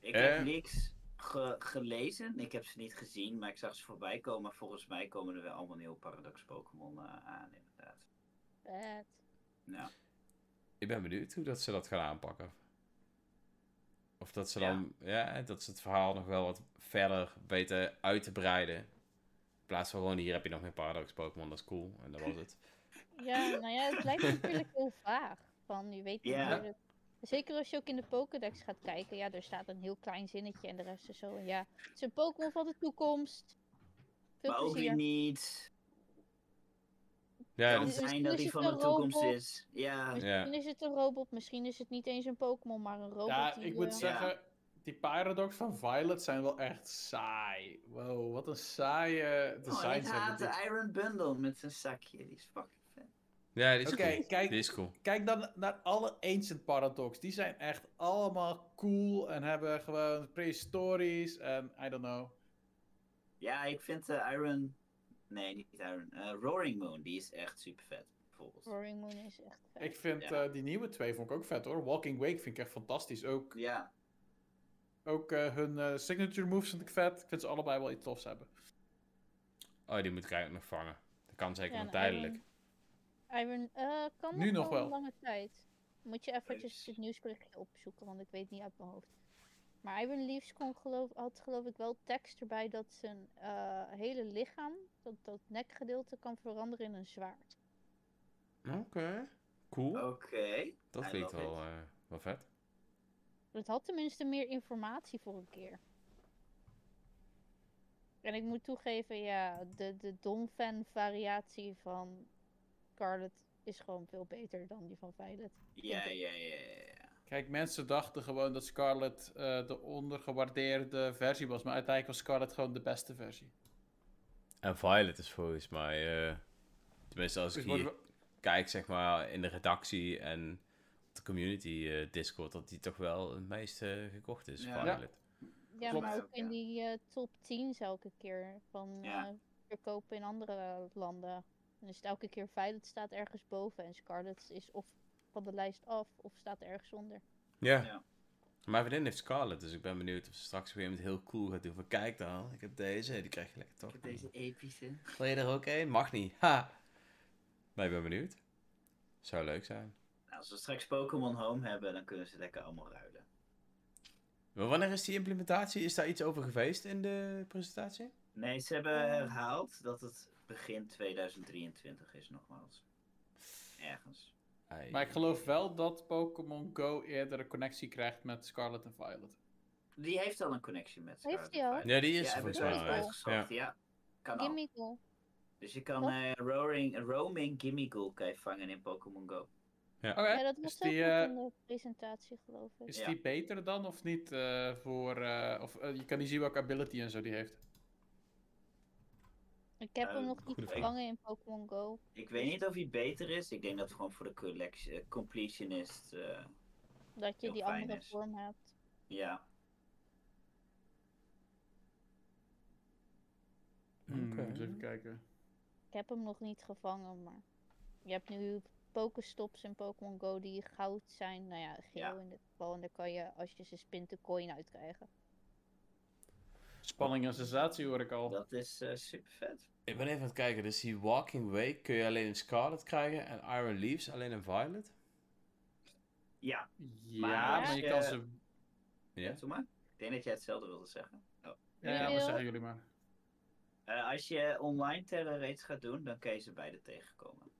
Ik Eh. heb niks ge- gelezen, ik heb ze niet gezien, maar ik zag ze voorbij komen. Volgens mij komen er wel allemaal nieuwe Paradox Pokémon eh, aan, inderdaad. Vet. Ja. Ik ben benieuwd hoe dat ze dat gaan aanpakken. Of dat ze dan, ja, dat ze het verhaal nog wel wat verder weten uit te breiden. In plaats van gewoon, hier heb je nog meer Paradox Pokémon, dat is cool. En dat was het. Ja, nou ja, het lijkt natuurlijk heel vaag. Van, je weet niet Ja. hoe het- Zeker als je ook in de Pokédex gaat kijken. Ja, er staat een heel klein zinnetje en de rest is zo. Ja, het is een Pokémon van de toekomst. Veel maar ook plezier. weer niet. Ja, kan Misschien zijn dat het van de toekomst robot. is. Ja, Misschien is het een robot, misschien is het niet eens een Pokémon, maar een robot. Ja, die, ik moet eh, zeggen, die Paradox van Violet zijn wel echt saai. Wow, wat een saaie oh, designs ik haat de Iron Bundle met zijn zakje. Die is fucking vet. Ja, die is Oké, cool. kijk. Die is cool. Kijk dan naar alle Ancient Paradox. Die zijn echt allemaal cool en hebben gewoon prehistorisch en I don't know. Ja, ik vind de Iron... Nee, niet Iron. eh, Roaring Moon, die is echt super vet. Bijvoorbeeld. Roaring Moon is echt vet. Ik vind Ja. eh, die nieuwe twee vond ik ook vet hoor. Walking Wake vind ik echt fantastisch. Ook, Ja, ook eh, hun eh, signature moves vind ik vet. Ik vind ze allebei wel iets tofs hebben. Oh, die moet ik eigenlijk nog vangen. Dat kan zeker Ja, nog en tijdelijk. Iron, Iron eh, kan Nu nog, wel lange tijd. Moet je eventjes het nieuwsberichtje opzoeken, want ik weet niet uit mijn hoofd. Maar Iron Leaves kon geloof, had geloof ik wel tekst erbij dat zijn eh, hele lichaam, dat, dat nekgedeelte, kan veranderen in een zwaard. Oké. Cool. oké. dat I klinkt wel, eh, wel vet. Het had tenminste meer informatie voor een keer. En ik moet toegeven, ja, de, de Donphan variatie van Scarlet is gewoon veel beter dan die van Violet. Ja, ja, ja, ja. Kijk, mensen dachten gewoon dat Scarlet eh, de ondergewaardeerde versie was. Maar uiteindelijk was Scarlet gewoon de beste versie. En Violet is volgens mij, eh, tenminste als ik Dus hier kijk, zeg maar, in de redactie en op de community eh, Discord, dat die toch wel het meest gekocht is, Ja. Violet. Ja, Klopt. maar ook in die eh, top 10 elke keer van Ja. verkopen in andere landen. En is het elke keer Violet staat ergens boven en Scarlet is of van de lijst af of staat ergens onder. Ja. Ja. Mijn vriendin heeft Scarlet, dus ik ben benieuwd of ze straks weer met heel cool gaat doen. Van kijk dan, ik heb deze, die krijg je lekker toch. Ik heb deze epische. Wil je er ook een? Mag niet. Ha! Maar ik ben benieuwd. Zou leuk zijn. Nou, als we straks Pokémon Home hebben, dan kunnen ze lekker allemaal ruilen. Maar wanneer is die implementatie? Is daar iets over geweest in de presentatie? Nee, ze hebben herhaald dat het begin 2023 is nogmaals. Ergens. Ai. Maar ik geloof wel dat Pokémon Go eerder een connectie krijgt met Scarlet en Violet. Die heeft al een connectie met Heeft Scarlet die al? Ja, die is ja, er heb ik volgens mij. Ja. Ja. kan al. Dus je kan eh roaring, roaming Gimmighoul kan je vangen in Pokémon Go. Oké, Ja, dat is was ook eh, in de presentatie geloof ik. is Ja. die beter dan of niet eh, voor... eh, of je kan niet zien welke ability en zo die heeft. Ik heb hem Eh, nog niet gevangen in Pokémon Go. Ik weet niet of hij beter is. Ik denk dat het gewoon voor de collection, eh, completionist. eh, Dat je Heel die fijn andere is. vorm hebt. ja. Hmm, Oké. eens even kijken. Ik heb hem nog niet gevangen, maar je hebt nu Pokestops in Pokémon Go die goud zijn. Nou ja, geel Ja. in dit geval. En daar kan je, als je ze spint, de coin uitkrijgen. Spanning en sensatie hoor ik al. Dat is eh, super vet. Ik ben even aan het kijken. Dus die Walking Way kun je alleen in Scarlet krijgen en Iron Leaves alleen in Violet. Ja, Ja, Maar je kan ze... Ja? doe maar. Ik denk dat jij hetzelfde wilde zeggen. Oh. Ja, ja, maar zeggen jullie maar. Eh, als je online terror raids gaat doen, dan kun je ze beide tegenkomen.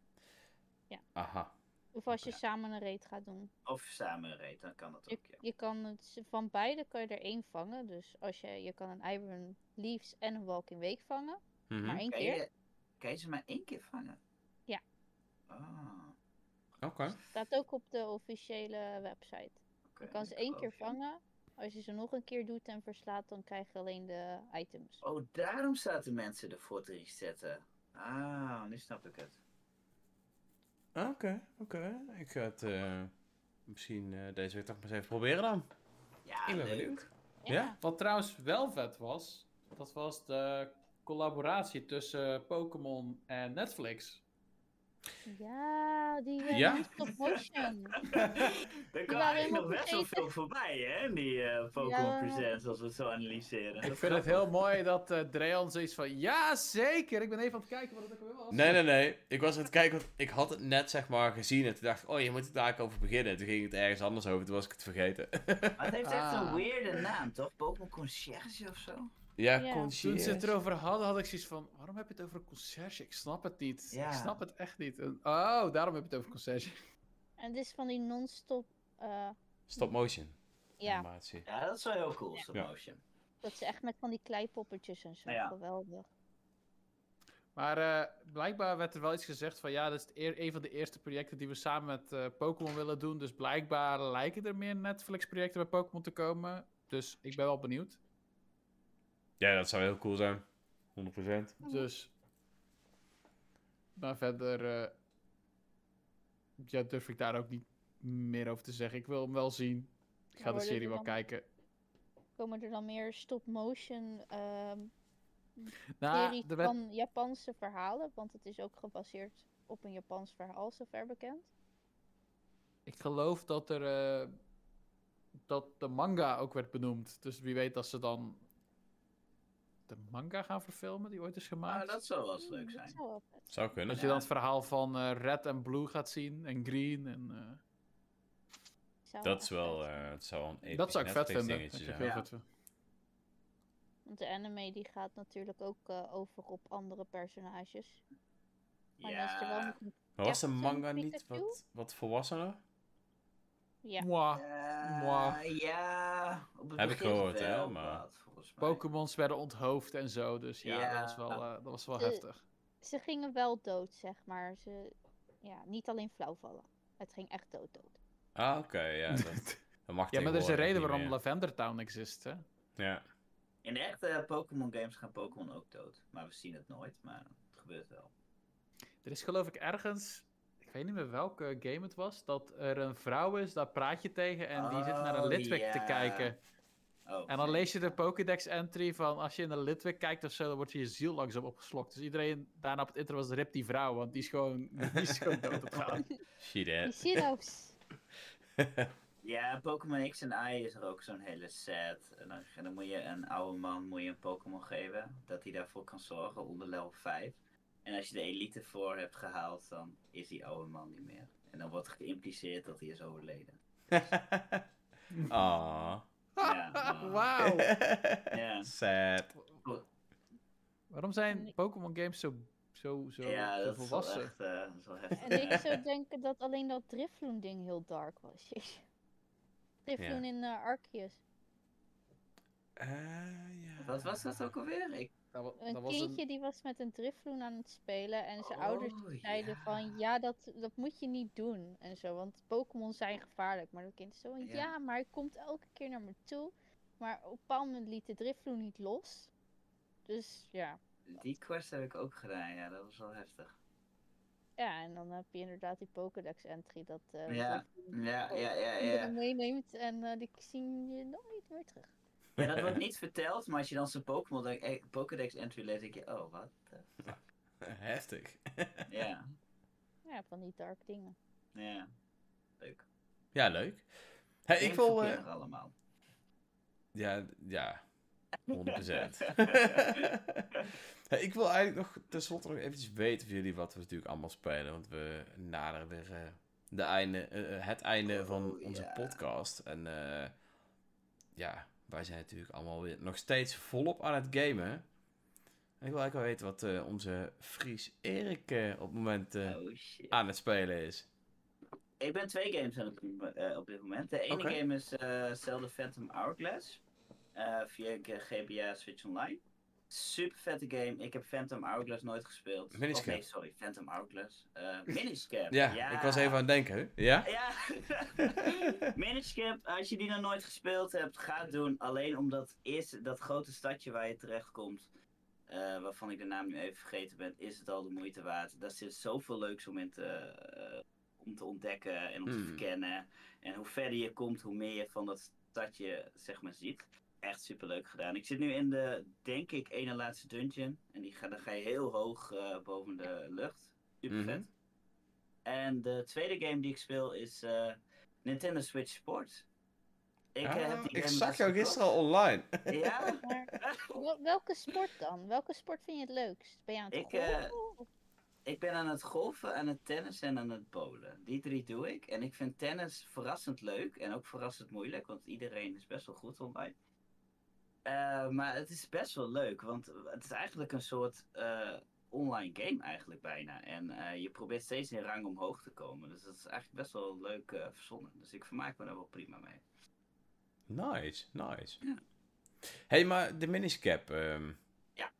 Aha. Of als je Ja. samen een raid gaat doen. Of samen een raid, dan kan dat Je, ook, ja. je kan het, van beide kan je er één vangen. Dus als je, je kan een Iron Leaves en een Walking Week vangen. Mhm. Maar één Kan keer. je, kan je ze maar één keer vangen? Ja. Ah, Oké. Staat ook op de officiële website. Je kan ze één keer je. vangen. Als je ze nog een keer doet en verslaat, dan krijg je alleen de items. Oh, daarom zaten mensen ervoor te resetten. Ah, nu snap ik het. Oké, oké. Ik ga het eh, misschien eh, deze week toch maar eens even proberen dan. Ja, Ik ben leuk. benieuwd. Ja? Wat trouwens wel vet was, dat was de collaboratie tussen Pokémon en Netflix. Ja, die uh, Ja? stop motion. er kwam waren eigenlijk helemaal nog best wel veel voorbij, hè? in Die eh, Pokémon Ja. Presents, als we het zo analyseren. Ik vind het heel mooi dat eh Dreon zoiets van, ja zeker, ik ben even aan het kijken wat het ook weer was. Nee, nee, nee. Ik was aan het kijken, want ik had het net zeg maar gezien en toen dacht ik, oh je moet het daar over beginnen. Toen ging het ergens anders over, toen was ik het vergeten. Maar het heeft echt een Ah. weirde naam, toch? Pokémon Concierge of zo? Ja, Ja. Toen ze concierge. het erover hadden, had ik zoiets van, waarom heb je het over een conciërge? Ik snap het niet. Ja. Ik snap het echt niet. En- oh, daarom heb je het over conciërge. En dit is van die non-stop. eh, Stop motion ja, animatie. Ja, dat is wel heel cool, stop Ja. motion. dat ze echt met van die kleipoppetjes en zo. Ja. Geweldig. Maar eh, blijkbaar werd er wel iets gezegd van, ja, dat is het eer- een van de eerste projecten die we samen met eh, Pokémon willen doen. Dus blijkbaar lijken er meer Netflix-projecten bij Pokémon te komen. Dus ik ben wel benieuwd. Ja, dat zou heel cool zijn. 100%. Dus. Maar verder. eh, ja, durf ik daar ook niet meer over te zeggen. Ik wil hem wel zien. Ik ga de serie er wel dan- kijken. Komen er dan meer stop-motion ehm Nou, er werd, van Japanse verhalen? Want het is ook gebaseerd op een Japans verhaal, zover bekend. ik geloof dat er. eh, dat de manga ook werd benoemd. Dus wie weet dat ze dan. De manga gaan verfilmen die ooit is gemaakt. Maar dat zou wel eens Hmm, leuk dat zijn. zou zijn. Zou kunnen. Dat je dan het verhaal van eh, Red en Blue gaat zien. En Green. En, eh, Zou Dat is wel, eh, het zou een episch dat zou ik vet vinden. dingetje Dat ik zijn. heel Ja. vet vind. Want de anime die gaat natuurlijk ook eh, over op andere personages. Maar dan is er wel Ja. een... Maar was de manga niet wat, wat volwassener? Ja, Mwah. Mwah. ja, op het Heb ik gehoord, hè, maar- wat, volgens mij. Pokémons werden onthoofd en zo. Dus ja, Ja. dat was wel, eh, dat was wel Eh, heftig. ze gingen wel dood, zeg maar. Ze, ja, niet alleen flauw vallen. Het ging echt dood dood. Ah, oké, ja. Dat, dat mag Ja, maar er is een reden waarom meer. Lavender Town exist, hè? Ja. In de echte Pokémon games gaan Pokémon ook dood. Maar we zien het nooit, maar het gebeurt wel. Er is geloof ik ergens, ik weet niet meer welke game het was, dat er een vrouw is, daar praat je tegen en die zit naar een Oh, Litwick te kijken. Oh, En dan lees je de Pokédex entry van als je in een Litwick kijkt of zo, dan wordt je je ziel langzaam opgeslokt. Dus iedereen daarna op het intro was rip die vrouw, want die is gewoon, die is gewoon dood op gaan. Ja, Pokémon X en Y is er ook zo'n hele set. En dan, en dan moet je een oude man moet je een Pokémon geven, dat hij daarvoor kan zorgen onder level 5. En als je de elite voor hebt gehaald, dan is die oude man niet meer. En dan wordt geïmpliceerd dat hij is overleden. Ah. Ja. Wauw. Ja, Sad. Waarom zijn. Pokémon games zo, zo, zo, ja zo volwassen? echt eh, heftig. En ik zou denken dat alleen dat Drifloon ding heel dark was. Drifloon in eh, Arceus. Eh, ja. Wat was dat ook alweer? Ik... Dat, Een dat was kindje een, die was met een Drifloon aan het spelen. En zijn ouders Oh, zeiden ja. van ja, dat, dat moet je niet doen. En zo, want Pokémon zijn gevaarlijk. Maar dat kind is zo van Ja. ja. maar hij komt elke keer naar me toe. Maar op een bepaald moment liet de Drifloon niet los. Dus ja. Die quest heb ik ook gedaan, ja, dat was wel heftig. Ja, en dan heb je inderdaad die Pokédex entry dat eh Ja, Drifloon Ja, ja, ja, ja. meeneemt. En eh, die zien je nooit meer terug. Ja, dat wordt niet verteld, maar als je dan zijn Pokémon eh, Pokédex entry leest, denk je, oh, wat? the Heftig. Ja, Ja, van die dark dingen. ja. Leuk. Ja, leuk. Hey, ik wil... eh, kinderen allemaal. ja, ja. 100%. Hey, ik wil eigenlijk nog tenslotte nog eventjes weten van jullie wat we natuurlijk allemaal spelen. Want we naderen weer eh, de einde, eh, het einde van Oh, onze ja. podcast. En eh, ja, wij zijn natuurlijk allemaal weer nog steeds volop aan het gamen. En ik wil eigenlijk wel weten wat eh, onze Fries Erik eh, op het moment eh, Oh aan het spelen is. Ik ben twee games aan het doen op dit moment. De ene game is Zelda Phantom Hourglass. via GBA Switch Online. Super vette game. Ik heb Phantom Hourglass nooit gespeeld. Miniscap. Nee, sorry. Phantom Hourglass. Eh Miniscap. Ja, ik was even aan het denken. Ja? Ja, Miniskip, als je die nog nooit gespeeld hebt, ga het doen. Alleen omdat eerst dat grote stadje waar je terechtkomt, eh waarvan ik de naam nu even vergeten ben, is het al de moeite waard. Daar zit zoveel leuks om, in te, eh, om te ontdekken en om te Hmm. verkennen. En hoe verder je komt, hoe meer je van dat stadje zeg maar ziet. Echt super leuk gedaan. Ik zit nu in de, denk ik, ene laatste dungeon. En die ga, dan ga je heel hoog eh, boven de lucht. Super vet. Mhm. En de tweede game die ik speel is eh, Nintendo Switch Sports. Ik, eh, Ah, heb die ik game zag jou gisteren al online. Ja, Maar wel- welke sport dan? Welke sport vind je het leukst? Ben je aan het Ik, eh, golfen? ik ben aan het golfen, aan het tennis en aan het bowlen. Die drie doe ik. En ik vind tennis verrassend leuk en ook verrassend moeilijk, want iedereen is best wel goed online. Eh, maar het is best wel leuk, want het is eigenlijk een soort eh, online game eigenlijk bijna. En eh, je probeert steeds in rang omhoog te komen. Dus dat is eigenlijk best wel leuk eh, verzonnen. Dus ik vermaak me daar wel prima mee. Nice, nice. Ja. hey, maar de miniscap. ehm, Ja.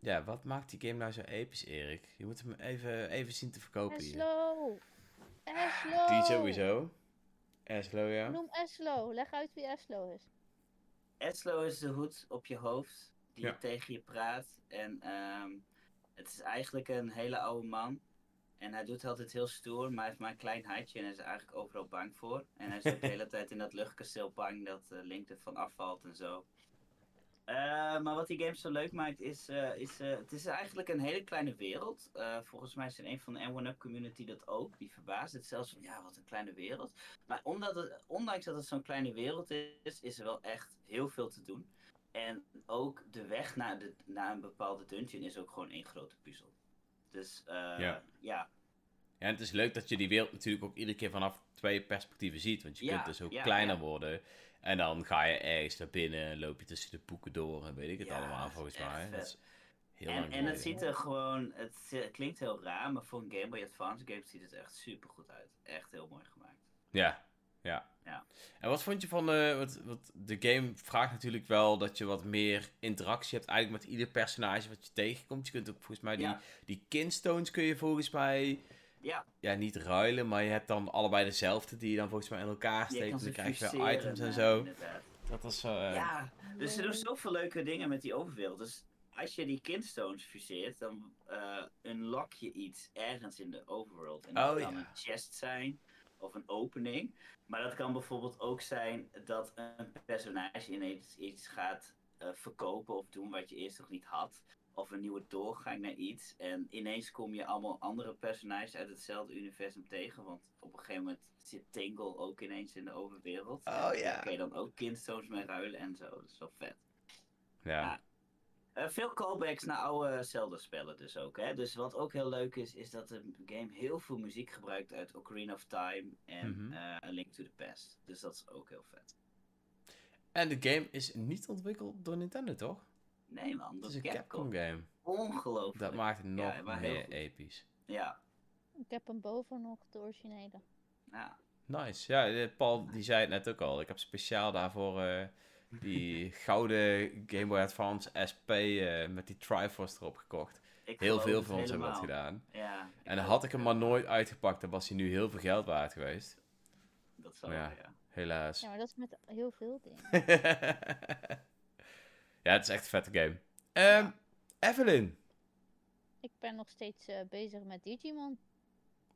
Ja, wat maakt die game nou zo episch, Erik? Je moet hem even, even zien te verkopen hier. Eslo! Eslo! Die sowieso. Eslo, ja. Noem Eslo. Leg uit wie Eslo is. Eslo is de hoed op je hoofd die Ja. tegen je praat. En ehm, het is eigenlijk een hele oude man. En hij doet altijd heel stoer, maar hij heeft maar een klein huidje en hij is er eigenlijk overal bang voor. En hij is ook de hele tijd in dat luchtkasteel bang dat eh, Link er van afvalt en zo. Eh, maar wat die game zo leuk maakt is, eh, is eh, het is eigenlijk een hele kleine wereld. Volgens mij is er een van de N1UP community dat ook. Die verbaast het zelfs van, ja, wat een kleine wereld. Maar omdat het, ondanks dat het zo'n kleine wereld is, is er wel echt heel veel te doen. En ook de weg naar, de, naar een bepaalde dungeon is ook gewoon één grote puzzel. Dus Ja. ja. en het is leuk dat je die wereld natuurlijk ook iedere keer vanaf twee perspectieven ziet. Want je Ja, kunt dus ook ja, kleiner ja. worden. En dan ga je ergens naar binnen, loop je tussen de boeken door en weet ik het Ja, allemaal volgens mij. Dat is heel en, en het ziet er gewoon, het klinkt heel raar, maar voor een Game Boy Advance game ziet het echt super goed uit. Echt heel mooi gemaakt. Ja, ja. Ja. En wat vond je van de... Wat, wat, de game vraagt natuurlijk wel dat je wat meer interactie hebt eigenlijk met ieder personage wat je tegenkomt. Je kunt ook volgens mij die, Ja. die kinstones kun je volgens mij... Ja, Ja, niet ruilen, maar je hebt dan allebei dezelfde die je dan volgens mij in elkaar steekt. En dan krijg je weer items en zo. inderdaad. Dat is zo... eh, Ja, dus ze doen zoveel leuke dingen met die overwereld. Dus als je die kindstones fuseert, dan eh, unlock je iets ergens in de overworld. En dat Oh, kan ja. een chest zijn of een opening. Maar dat kan bijvoorbeeld ook zijn dat een personage ineens iets gaat eh, verkopen of doen wat je eerst nog niet had. Of een nieuwe doorgang naar iets. En ineens kom je allemaal andere personages uit hetzelfde universum tegen. Want op een gegeven moment zit Tingle ook ineens in de overwereld. Oh, ja. Daar kun je dan ook kindstones mee ruilen en zo. Dat is wel vet. ja. Eh, veel callbacks naar oude Zelda-spellen dus ook. Hè? Dus wat ook heel leuk is, is dat de game heel veel muziek gebruikt uit Ocarina of Time en Mhm. eh, A Link to the Past. Dus dat is ook heel vet. En de game is niet ontwikkeld door Nintendo, toch? Nee man, Het dat is een Capcom Capcom. game. Ongelooflijk. Dat maakt het nog meer episch. Ja, Ik heb hem boven nog, de originele. ja. Nice. Ja, eh, Paul die zei het net ook al. Ik heb speciaal daarvoor eh, die gouden Game Boy Advance SP eh, met die Triforce erop gekocht. Ik Heel veel van ons hebben dat gedaan. Ja, En dan had ik hem maar nooit uitgepakt, dan was hij nu heel veel geld waard geweest. Dat zal ja. wel, ja. Helaas. Ja, maar dat is met heel veel dingen. Ja, het is echt een vette game. Ehm, Evelyn. Ik ben nog steeds eh, bezig met Digimon.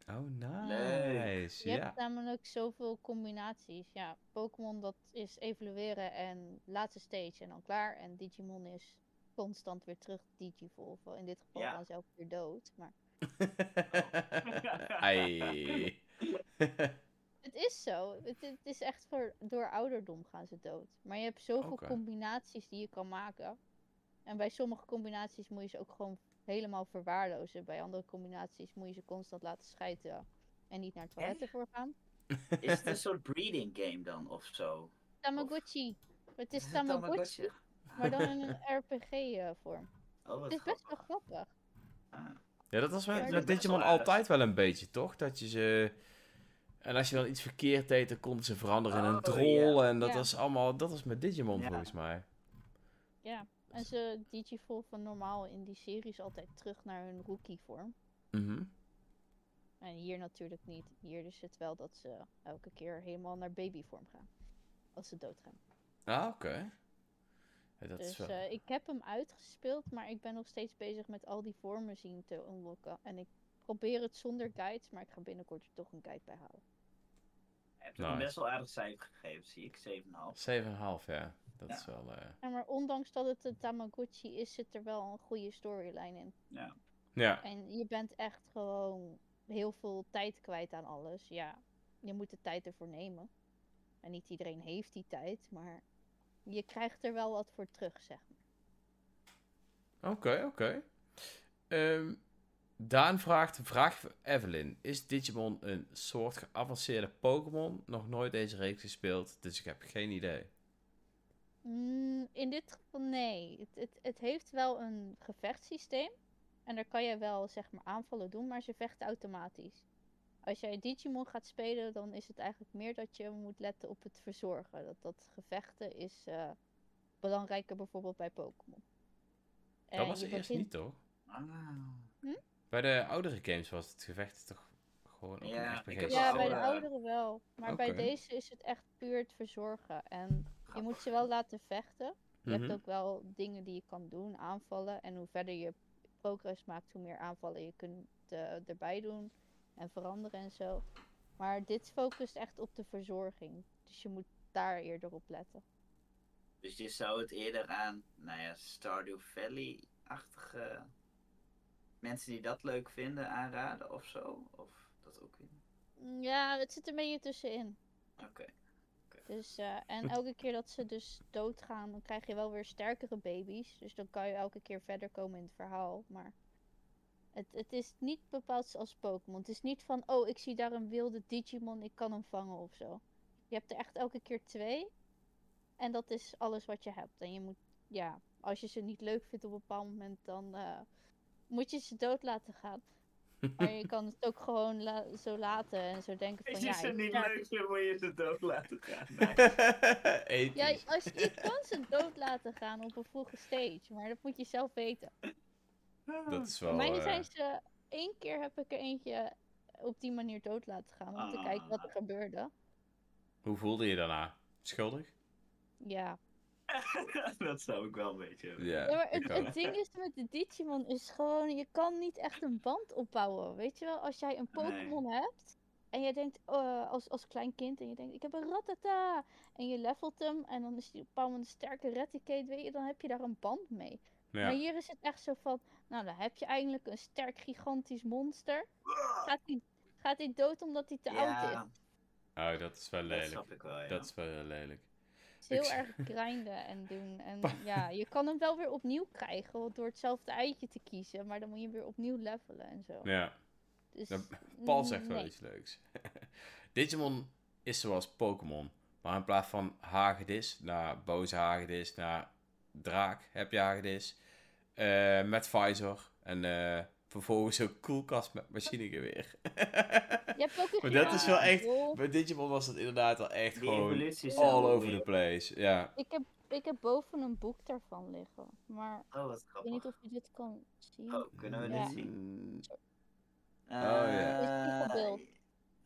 Oh, nice. Je Ja. hebt namelijk zoveel combinaties. Ja, Pokémon dat is evolueren en laatste stage en dan klaar. En Digimon is constant weer terug Digivolve. In dit geval Ja. dan zelf weer dood. Maar Ai. het is zo. Het, het is echt voor, door ouderdom gaan ze dood. Maar je hebt zoveel Oké. combinaties die je kan maken. En bij sommige combinaties moet je ze ook gewoon helemaal verwaarlozen. Bij andere combinaties moet je ze constant laten schijten en niet naar het toilet ervoor gaan. Is het een soort breeding game dan of zo? Tamagotchi. Het is Tamagotchi, maar dan in een RPG-vorm. Oh, wat Het is best wel grappig. Ah. Ja, dat was Ja, met, Digimon altijd wel een beetje, toch? Dat je ze... En als je dan iets verkeerd deed, dan konden ze veranderen in een Oh, troll. En dat was allemaal... Dat was met Digimon, volgens mij. Ja, en ze digivolven normaal in die series altijd terug naar hun rookie-vorm. Mhm. En hier natuurlijk niet. Hier is het wel dat ze elke keer helemaal naar babyvorm gaan. Als ze doodgaan. Ah, oké. Ja, dat is Dus wel... eh, ik heb hem uitgespeeld, maar ik ben nog steeds bezig met al die vormen zien te unlocken. En ik probeer het zonder guides, maar ik ga binnenkort er toch een guide bij halen. Je hebt er een Nice. best wel aardig cijfer gegeven, zie ik. 7,5. 7,5, ja. Dat Ja. is wel... eh, Ja, maar ondanks dat het een Tamagotchi is, zit er wel een goede storyline in. Ja. Ja. En je bent echt gewoon heel veel tijd kwijt aan alles. Ja, je moet de tijd ervoor nemen. En niet iedereen heeft die tijd, maar je krijgt er wel wat voor terug, zeg maar. Oké, oké. Ehm, Daan vraagt, vraag voor Evelyn. Is Digimon een soort geavanceerde Pokémon? Nog nooit deze reeks gespeeld, dus ik heb geen idee. Mm, in dit geval nee. Het, het, het heeft wel een gevechtssysteem. En daar kan je wel zeg maar aanvallen doen, maar ze vechten automatisch. Als jij Digimon gaat spelen, dan is het eigenlijk meer dat je moet letten op het verzorgen. Dat, dat gevechten is eh, belangrijker bijvoorbeeld bij Pokémon. Dat was eerst begint- niet, toch? Ah. Bij de oudere games was het gevecht toch gewoon ook Ja, een ik RPG? heb Ja, bij de ouderen wel. Maar bij deze is het echt puur het verzorgen. En je moet ze wel laten vechten. Je Mhm. hebt ook wel dingen die je kan doen, aanvallen. En hoe verder je progress maakt, hoe meer aanvallen je kunt eh, erbij doen. En veranderen en zo. Maar dit focust echt op de verzorging. Dus je moet daar eerder op letten. Dus je zou het eerder aan, nou ja, Stardew Valley-achtige mensen die dat leuk vinden aanraden of zo? Of dat ook niet? Mm, Ja, het zit er een beetje tussenin. Oké. Dus, eh, en elke keer dat ze dus doodgaan, dan krijg je wel weer sterkere baby's. Dus dan kan je elke keer verder komen in het verhaal. Maar het, het is niet bepaald zoals Pokémon. Het is niet van, oh, ik zie daar een wilde Digimon, ik kan hem vangen of zo. Je hebt er echt elke keer twee. En dat is alles wat je hebt. En je moet, ja, als je ze niet leuk vindt op een bepaald moment, dan eh, moet je ze dood laten gaan. Maar je kan het ook gewoon la- zo laten en zo denken van, Als ja, je ze niet leuk vindt, moet je ze dood laten gaan. Nee. Ja, als je, je kan ze dood laten gaan op een vroege stage, maar dat moet je zelf weten. Dat is wel... mij eh, zijn ze... één keer heb ik er eentje op die manier dood laten gaan, om te kijken wat er gebeurde. Hoe voelde je daarna? Schuldig? Ja. dat zou ik wel een beetje hebben. Ja, ja maar het, ding is met de Digimon is gewoon, je kan niet echt een band opbouwen. Weet je wel, als jij een Pokémon hebt en je denkt eh, als, als klein kind en je denkt, ik heb een Rattata. En je levelt hem en dan is die op een sterke Raticate, weet je, dan heb je daar een band mee. Ja. Maar hier is het echt zo van, nou dan heb je eigenlijk een sterk gigantisch monster. Gaat hij gaat die dood omdat hij te oud is? Ja, Oh, dat is wel dat lelijk. snap ik wel, ja. Dat is wel heel lelijk. Is heel erg grinden en doen. En ja, je kan hem wel weer opnieuw krijgen want door hetzelfde eitje te kiezen. Maar dan moet je weer opnieuw levelen en zo. Ja. Dus, Ja, Paul zegt wel iets leuks. Digimon is zoals Pokémon. Maar in plaats van hagedis naar boze hagedis naar draak heb je hagedis. eh, met visor. En eh, vervolgens een koelkast met machinegeweer. Je hebt ook een Maar dat is wel echt-. Bij Digimon was het inderdaad wel echt Die gewoon all over the place. Ja. Ik heb, ik heb boven een boek daarvan liggen. Maar Oh, wat ik weet niet of je dit kan zien. Oh, kunnen we Ja. dit zien? Eh, ja. Dit spiegelbeeld.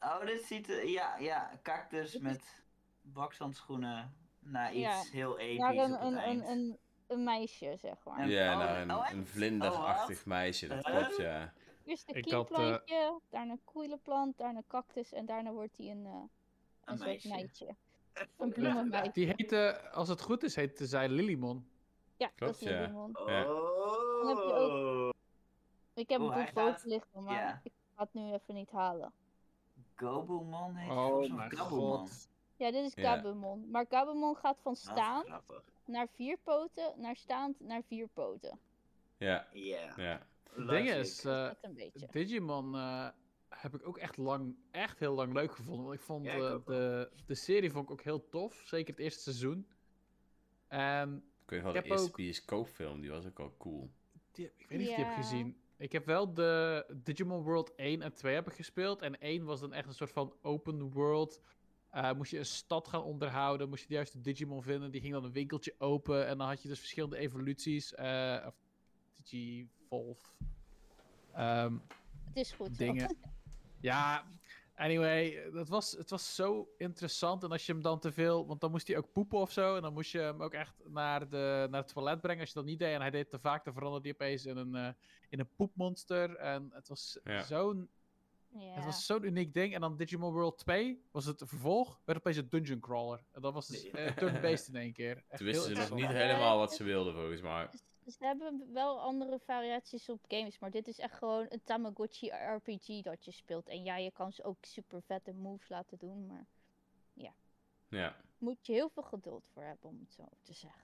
Oh, dit ziet er... Ja, ja, cactus met bakshandschoenen naar iets Ja, heel episch Naar op een, het een, eind. een, een, een meisje, zeg maar. Ja, oh, naar een, oh, echt? een vlinderachtig Oh, meisje, dat Huh? klopt, ja. Eerst een had, eh, daarna een koeilenplant, daarna een cactus en daarna wordt hij een, eh, een, Een soort meisje. Een bloemenmeisje. Die heette, als het goed is, heette zij Lilymon. Ja, Klopt, dat is ja. Lilymon. Ja. Oh. Heb je Ik heb Oh, een boek boven gaat- liggen, maar ik ga het nu even niet halen. Gobumon heet Oh mijn Gabumon? Ja, dit is. Gabumon. Maar Gabumon gaat van staan naar vier poten, naar staand naar vier poten. Ja, Ja. ja. Het ding is, eh. Digimon eh, heb ik ook echt lang, echt heel lang leuk gevonden. Want ik vond Ja, ik eh, de, de serie vond ik ook heel tof. Zeker het eerste seizoen. En Ik weet wel, Ik de heb eerste ook- bioscoopfilm, die was ook al cool. die, ik weet niet of je die gezien. Ik heb wel de Digimon World 1 en 2 heb ik gespeeld. En 1 was dan echt een soort van open world. Eh, moest je een stad gaan onderhouden. Moest je de juiste Digimon vinden. Die ging dan een winkeltje open. En dan had je dus verschillende evoluties. eh of Ehm Het is goed zo. dingen. Ja, anyway, dat was, het was zo interessant. En als je hem dan te veel, want dan moest hij ook poepen of zo. En dan moest je hem ook echt naar, de, naar het toilet brengen. Als je dat niet deed en hij deed te vaak, dan veranderde hij opeens in een, eh, in een poepmonster. En het was Ja. zo'n Ja. het was zo'n uniek ding. En dan Digimon World 2 was het vervolg, werd opeens een dungeon crawler. En dat was dus eh, turn-based in één keer. Echt Toen wisten ze nog niet helemaal wat ze wilden, volgens mij. Ze hebben wel andere variaties op games, maar dit is echt gewoon een Tamagotchi RPG dat je speelt. En ja, je kan ze ook super vette moves laten doen, maar Ja. moet je heel veel geduld voor hebben om het zo te zeggen.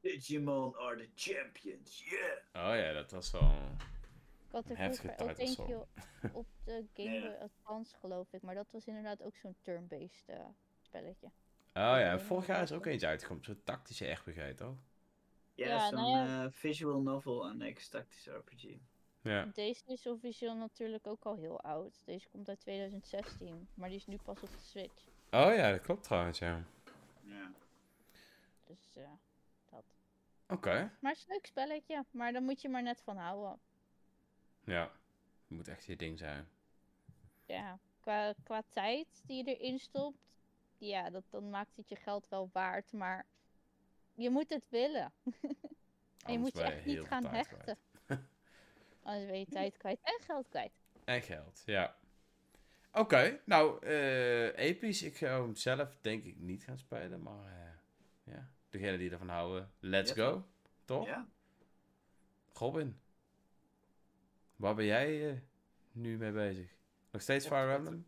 Digimon are the champions, yeah! Oh ja, dat was wel... Ik had er vroeger ook eentje op- op de Game Ja. Boy Advance, geloof ik. Maar dat was inderdaad ook zo'n turn-based eh, spelletje. Oh ja, en vorig jaar is er ook eentje uitgekomen. Zo'n tactische RPG, toch? Ja, Ja, zo'n nou ja. eh, visual novel annex tactische RPG. Ja. Deze is officieel natuurlijk ook al heel oud. Deze komt uit 2016, maar die is nu pas op de Switch. Oh ja, dat klopt trouwens, ja. Ja. Dus eh, dat. Oké. Maar het is een leuk spelletje, maar daar moet je maar net van houden. Ja. Het moet echt je ding zijn. Ja, qua, qua tijd die je erin stopt, ja, dat, dan maakt het je geld wel waard, maar je moet het willen. en je moet je echt niet gaan hechten. Anders ben je tijd kwijt en geld kwijt. En geld, ja. Oké, nou, eh episch. Ik zou hem zelf denk ik niet gaan spelen, maar eh, ja. Degene die ervan houden, let's go. Toch? Ja. Robin, waar ben jij eh, nu mee bezig? Nog steeds Fire Emblem?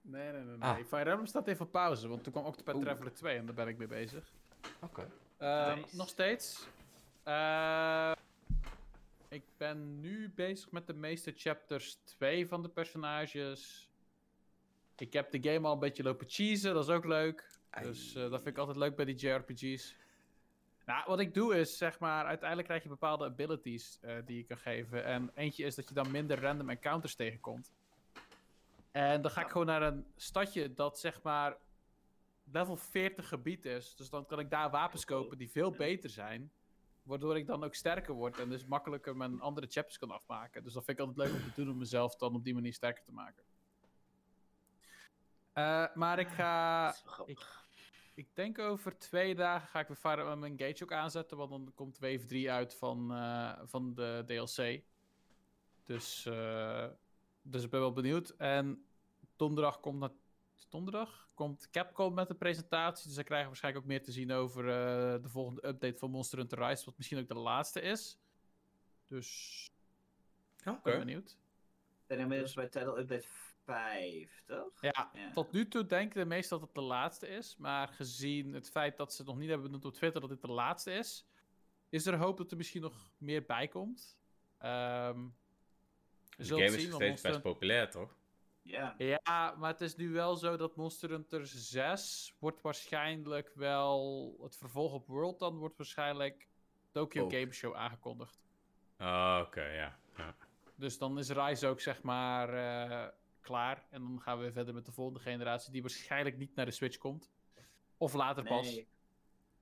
Nee, nee, nee. nee. Ah. Fire Emblem staat even op pauze, want toen kwam Octopath Oeh. Traveler 2 en daar ben ik mee bezig. Oké. Ehm, Nice. Nog steeds. Eh, ik ben nu bezig met de meeste chapters 2 van de personages. Ik heb de game al een beetje lopen cheesen, dat is ook leuk. Dus eh, dat vind ik altijd leuk bij die JRPG's. Nou, wat ik doe is, zeg maar, uiteindelijk krijg je bepaalde abilities eh, die je kan geven. En eentje is dat je dan minder random encounters tegenkomt. En dan ga ik Ja. gewoon naar een stadje dat, zeg maar, level 40 gebied is. Dus dan kan ik daar wapens kopen die veel beter zijn. Waardoor ik dan ook sterker word en dus makkelijker mijn andere chapters kan afmaken. Dus dat vind ik altijd leuk om te doen om mezelf dan op die manier sterker te maken. Eh, maar ik ga grappig. ik denk over twee dagen ga ik weer Emblem Engage ook aanzetten, want dan komt wave 3 uit van, eh, van de DLC. Dus, eh, dus ik ben wel benieuwd. En donderdag komt, na- donderdag komt Capcom met een presentatie, dus dan krijgen we waarschijnlijk ook meer te zien over eh, de volgende update van Monster Hunter Rise, wat misschien ook de laatste is. Dus Oké. ben benieuwd. Ik ben inmiddels bij Title Update 5, toch? Ja, Ja. tot nu toe denken de meesten dat het de laatste is. Maar gezien het feit dat ze het nog niet hebben benoemd op Twitter dat dit de laatste is, is er hoop dat er misschien nog meer bij komt. Ehm we De game is zien, nog steeds best populair, toch? Ja. Ja, maar het is nu wel zo dat Monster Hunter 6 wordt waarschijnlijk wel... Het vervolg op World dan wordt waarschijnlijk Tokyo Ook. Game Show aangekondigd. Ah, Oké, ja. ja. Dus dan is Rise ook zeg maar eh, klaar. En dan gaan we weer verder met de volgende generatie, die waarschijnlijk niet naar de Switch komt. Of later pas.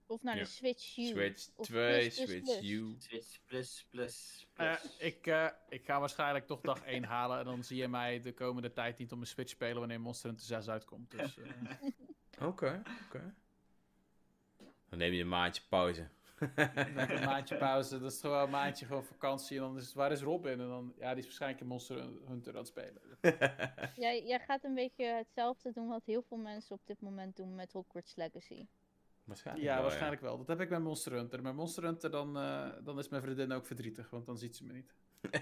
Of naar Ja. de Switch U. Switch Of 2, plus, plus, Switch plus. U. Switch plus plus Eh, plus. ik, eh, ik ga waarschijnlijk toch dag 1 halen. En dan zie je mij de komende tijd niet op mijn Switch spelen wanneer Monster Hunter 6 uitkomt. Dus, eh, Oké, oké. Dan neem je een maandje pauze. met een maandje pauze. Dat is gewoon een maandje gewoon vakantie. En dan is het, waar is Robin? En dan, ja, die is waarschijnlijk in Monster Hunter aan het spelen. Jij, jij gaat een beetje hetzelfde doen wat heel veel mensen op dit moment doen met Hogwarts Legacy. Waarschijnlijk Ja, wel, waarschijnlijk wel. Dat heb ik bij Monster Hunter. Bij Monster Hunter dan, eh, dan is mijn vriendin ook verdrietig, want dan ziet ze me niet.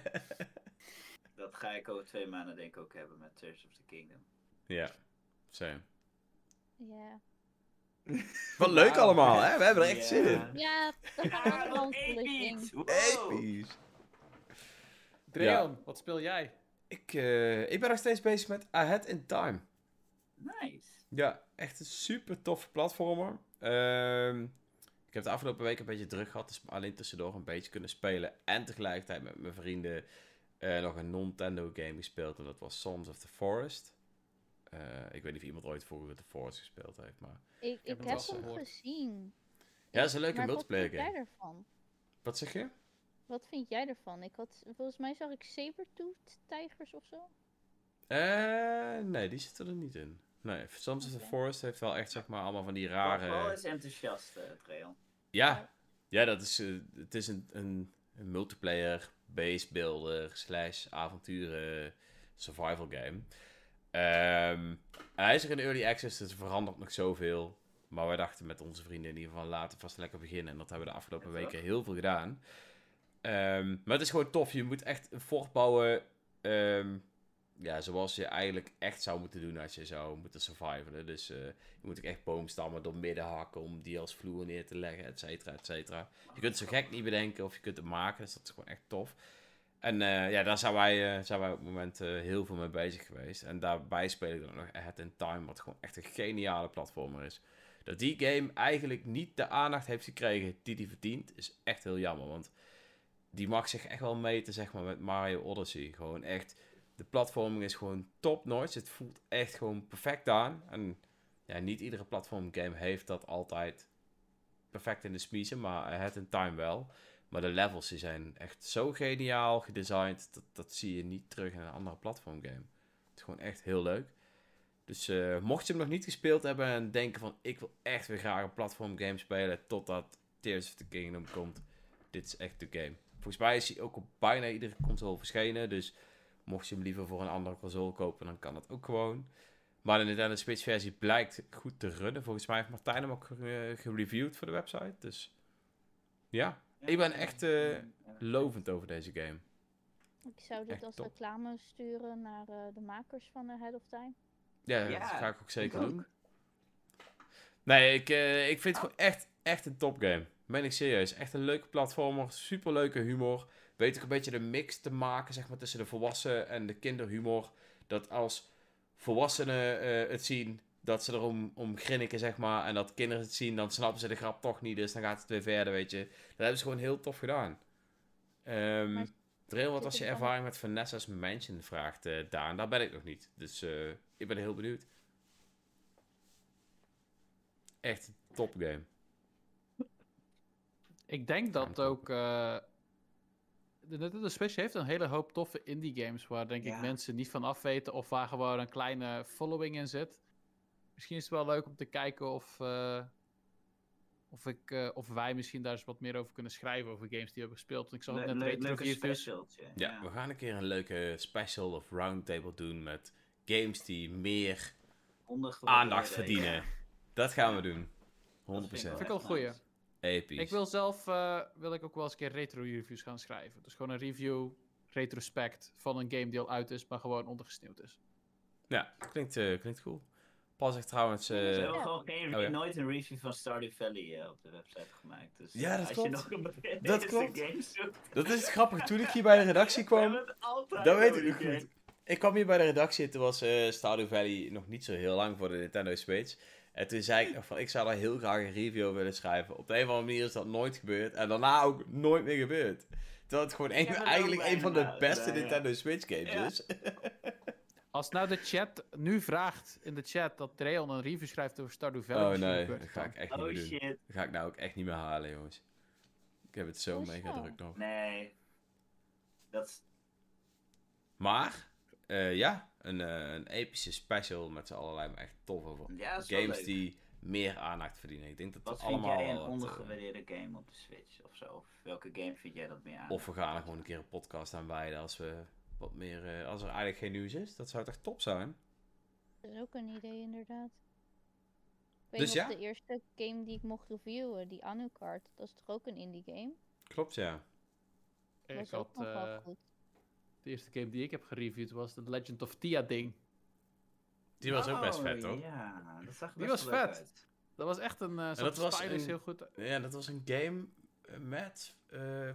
dat ga ik over twee maanden denk ik ook hebben met Tears of the Kingdom. Ja, same. Ja. Wat leuk allemaal, hè? We hebben er echt zin in. Ja. Dat gaat allemaal. Wow. Episch. Dreon, wat speel jij? Ik, eh, ik ben nog steeds bezig met Ahead in Time. Nice. Ja, echt een super toffe platformer. Ehm, ik heb de afgelopen week een beetje druk gehad, dus alleen tussendoor een beetje kunnen spelen. En tegelijkertijd met mijn vrienden eh, nog een Nintendo game gespeeld. En dat was Sons of the Forest. Eh, ik weet niet of iemand ooit vroeger The Forest gespeeld heeft, maar... Ik, heb ik hem gehoord. gezien. Ja, dat is een leuke maar multiplayer wat game. vind jij ervan? Wat zeg je? Wat vind jij ervan? Ik had, volgens mij zag ik sabertooth tijgers of zo. Eh, nee, die zitten er niet in. Nee, Sons of the. Forest heeft wel echt, zeg maar, allemaal van die Rare... rare... is enthousiast, uh, Trail. Ja, ja dat is, eh, het is een, een, een multiplayer base builder slash avonturen survival game. Ehm, hij is er in early access, dus er verandert nog zoveel. Maar wij dachten met onze vrienden in ieder geval laten we vast lekker beginnen. En dat hebben we de afgelopen Ja, weken heel veel gedaan. Ehm, maar het is gewoon tof. Je moet echt een fort bouwen. ehm, ja, zoals je eigenlijk echt zou moeten doen als je zou moeten survivalen. Dus eh, je moet ook echt boomstammen door midden hakken om die als vloer neer te leggen, et cetera, et cetera. Je kunt het zo gek niet bedenken of je kunt het maken, dus dat is gewoon echt tof. En eh, ja, daar zijn wij, eh, zijn wij op het moment heel veel mee bezig geweest. En daarbij speel ik dan nog Ahead in Time, wat gewoon echt een geniale platformer is. Dat die game eigenlijk niet de aandacht heeft gekregen die die verdient, is echt heel jammer. Want die mag zich echt wel meten, zeg maar, met Mario Odyssey. Gewoon echt, de platforming is gewoon top-notch. Het voelt echt gewoon perfect aan. En ja, niet iedere platform game heeft dat altijd perfect in de smiezen, maar Ahead in Time wel. Maar de levels die zijn echt zo geniaal gedesigned, dat, dat zie je niet terug in een andere platform game. Het is gewoon echt heel leuk. Dus eh, mocht je hem nog niet gespeeld hebben en denken van ik wil echt weer graag een platform game spelen totdat Tears of the Kingdom komt, dit is echt de game. Volgens mij is hij ook op bijna iedere console verschenen, dus mocht je hem liever voor een andere console kopen, dan kan dat ook gewoon. Maar de Nintendo Switch versie blijkt goed te runnen. Volgens mij heeft Martijn hem ook ge- gereviewd voor de website, dus ja, Ik ben echt, eh, lovend over deze game. Ik zou dit Echt als top. reclame sturen naar eh, de makers van Ahead of Time. Ja, Ja, dat ga ik ook zeker ik ook. doen. Nee, ik, eh, ik vind het gewoon echt, echt een topgame. Ben ik serieus. Echt een leuke platformer. Superleuke humor. Weet ook een beetje de mix te maken zeg maar, tussen de volwassen en de kinderhumor. Dat als volwassenen eh, het zien, dat ze erom om grinniken, zeg maar. En dat kinderen het zien, dan snappen ze de grap toch niet. Dus dan gaat het weer verder, weet je. Dat hebben ze gewoon heel tof gedaan. Ehm Maar Dreel, wat was je er dan- ervaring met Vanessa's Mansion? Vraagt eh, Daan. Daar ben ik nog niet. Dus eh, ik ben heel benieuwd. Echt een topgame. Ik denk dat ook. eh de Nintendo Switch heeft een hele hoop toffe indie games waar denk ik mensen niet van af weten of waar gewoon een kleine following in zit. Misschien is het wel leuk om te kijken of, eh, of, ik, eh, of wij misschien daar eens wat meer over kunnen schrijven over games die we hebben gespeeld. Want ik ook Le net retro leuke specialtje. Ja, we gaan een keer een leuke special of roundtable doen met games die meer aandacht verdienen. Dat gaan we doen. 100%. Dat vind ik wel een goeie. Episch. Ik wil zelf eh, wil ik ook wel eens een keer retro reviews gaan schrijven. Dus gewoon een review, retrospect van een game die al uit is, maar gewoon ondergesneeuwd is. Ja, klinkt, eh, klinkt cool. Pas ik trouwens... eh, Ze hebben Ja. gewoon geen, Oh, ja. nooit een review van Stardew Valley op de website gemaakt. Dus Ja, dat als klopt. je nog een Dat klopt. game zoekt, dat is het grappige. Toen ik hier bij de redactie we kwam... Dat weet ik goed. Ik kwam hier bij de redactie en toen was eh Stardew Valley nog niet zo heel lang voor de Nintendo Switch. En toen zei ik nog van, ik zou daar heel graag een review over willen schrijven. Op de een of andere manier is dat nooit gebeurd. En daarna ook nooit meer gebeurd. Terwijl het gewoon een- Ja, eigenlijk een van de beste ja, ja. Nintendo Switch games Ja. is. Als nou de chat nu vraagt in de chat dat Dreon een review schrijft over Stardew Valley. Oh nee, dat ga ik echt niet Oh meer doen. shit, Dat ga ik nou ook echt niet meer halen, jongens. Ik heb het zo Oh, mega zo. druk nog. nee. Dat is Maar, eh, ja, een, eh, een epische special met z'n allerlei maar echt tof over ja, games leuk. die meer aandacht verdienen. Ik denk dat Wat we vind allemaal jij een eh, ondergewaardeerde game op de Switch of zo? Of welke game vind jij dat meer aan? Of we gaan er gewoon een keer een podcast aan wijden als we wat meer, eh, als er eigenlijk geen nieuws is. Dat zou toch top zijn? Dat is ook een idee, inderdaad. Ik weet Dus nog, ja. de eerste game die ik mocht reviewen, die Anucard, dat is toch ook een indie game? Klopt, ja. Dat Ik was ook had, nog wel eh, goed. De eerste game die ik heb gereviewd was The Legend of Tia Ding. Die was ook best Oh, vet, hoor. Ja, dat zag Die was leuk vet. uit. Dat was echt een... Uh, dat was een- heel goed. Ja, dat was een game eh, met... eh,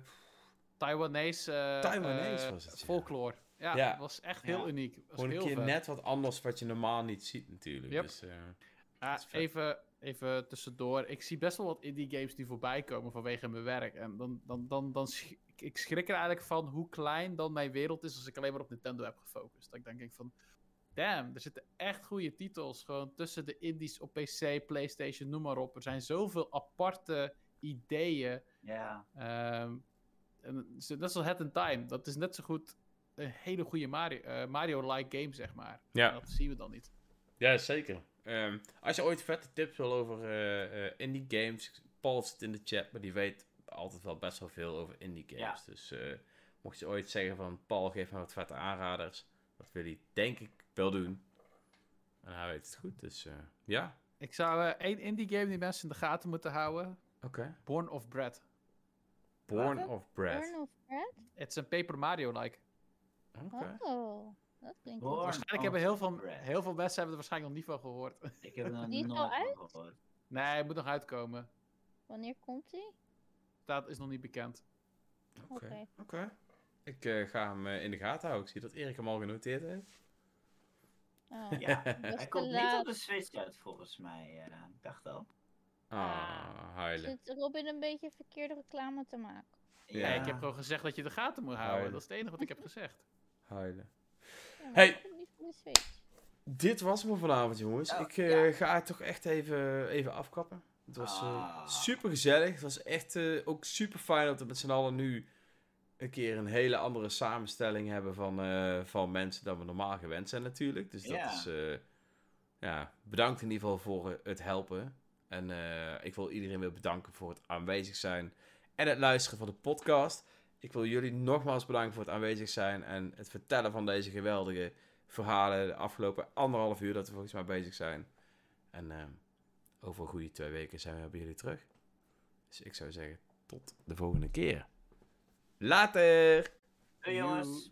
Taiwanese, eh, Taiwanese was het, folklore. Ja, Ja. dat was echt heel Ja. uniek. Was gewoon een heel keer vet. net wat anders wat je normaal niet ziet natuurlijk. Yep. Dus, eh, Ah, even, even tussendoor. Ik zie best wel wat indie games die voorbij komen vanwege mijn werk. En dan, dan, dan, dan ik- ik schrik er eigenlijk van hoe klein dan mijn wereld is als ik alleen maar op Nintendo heb gefocust. Dat ik dan denk van, damn, er zitten echt goede titels gewoon tussen de indies op PC, PlayStation, noem maar op. Er zijn zoveel aparte ideeën. Ja, Ehm, en zo- net zoals Head in Time. Dat is net zo goed een hele goede Mario, eh, Mario-like game, zeg maar. Ja. Dat zien we dan niet. Ja, zeker. Ehm, als je ooit vette tips wil over eh, eh, indie games, Paul zit in de chat, maar die weet altijd wel best wel veel over indie games. Dus eh, mocht je ooit zeggen van Paul, geef me wat vette aanraders, dat wil hij denk ik wel doen. En hij weet het goed, dus eh, ja. Ik zou eh, één indie game die mensen in de gaten moeten houden. Oké. Born of Bread. Born of Breath. Born of Bread? Het is een Paper Mario-like. Oké. Oh, dat klinkt Born. Waarschijnlijk hebben heel veel, Bread. heel veel mensen hebben er waarschijnlijk nog niet van gehoord. ik heb er nog is nooit uit? gehoord. nee, het moet nog uitkomen. Wanneer komt die? Is nog niet bekend. Oké. Oké. Ik eh, ga hem eh, in de gaten houden. Ik zie dat Erik hem al genoteerd heeft. Oh, Ja, hij komt niet op de Switch uit volgens mij. eh, ik dacht al. Ah, huilen. Zit Robin een beetje verkeerde reclame te maken? Ja. Ik heb gewoon gezegd dat je de gaten moet houden. Huilen. Dat is het enige wat ik heb gezegd. Huilen. Ja, Hey. Dit was me vanavond, jongens. Ja, ik eh, ja. ga het toch echt even, even afkappen. Het was Ah. super gezellig. Het was echt eh, ook super fijn dat we met z'n allen nu een keer een hele andere samenstelling hebben van, eh, van mensen dan we normaal gewend zijn natuurlijk. Dus dat is, eh, ja, bedankt in ieder geval voor eh, het helpen. En eh, ik wil iedereen weer bedanken voor het aanwezig zijn en het luisteren van de podcast. Ik wil jullie nogmaals bedanken voor het aanwezig zijn en het vertellen van deze geweldige verhalen de afgelopen anderhalf uur dat we volgens mij bezig zijn. En eh, over een goede twee weken zijn we bij jullie terug. Dus ik zou zeggen, tot de volgende keer. Later! Doei jongens.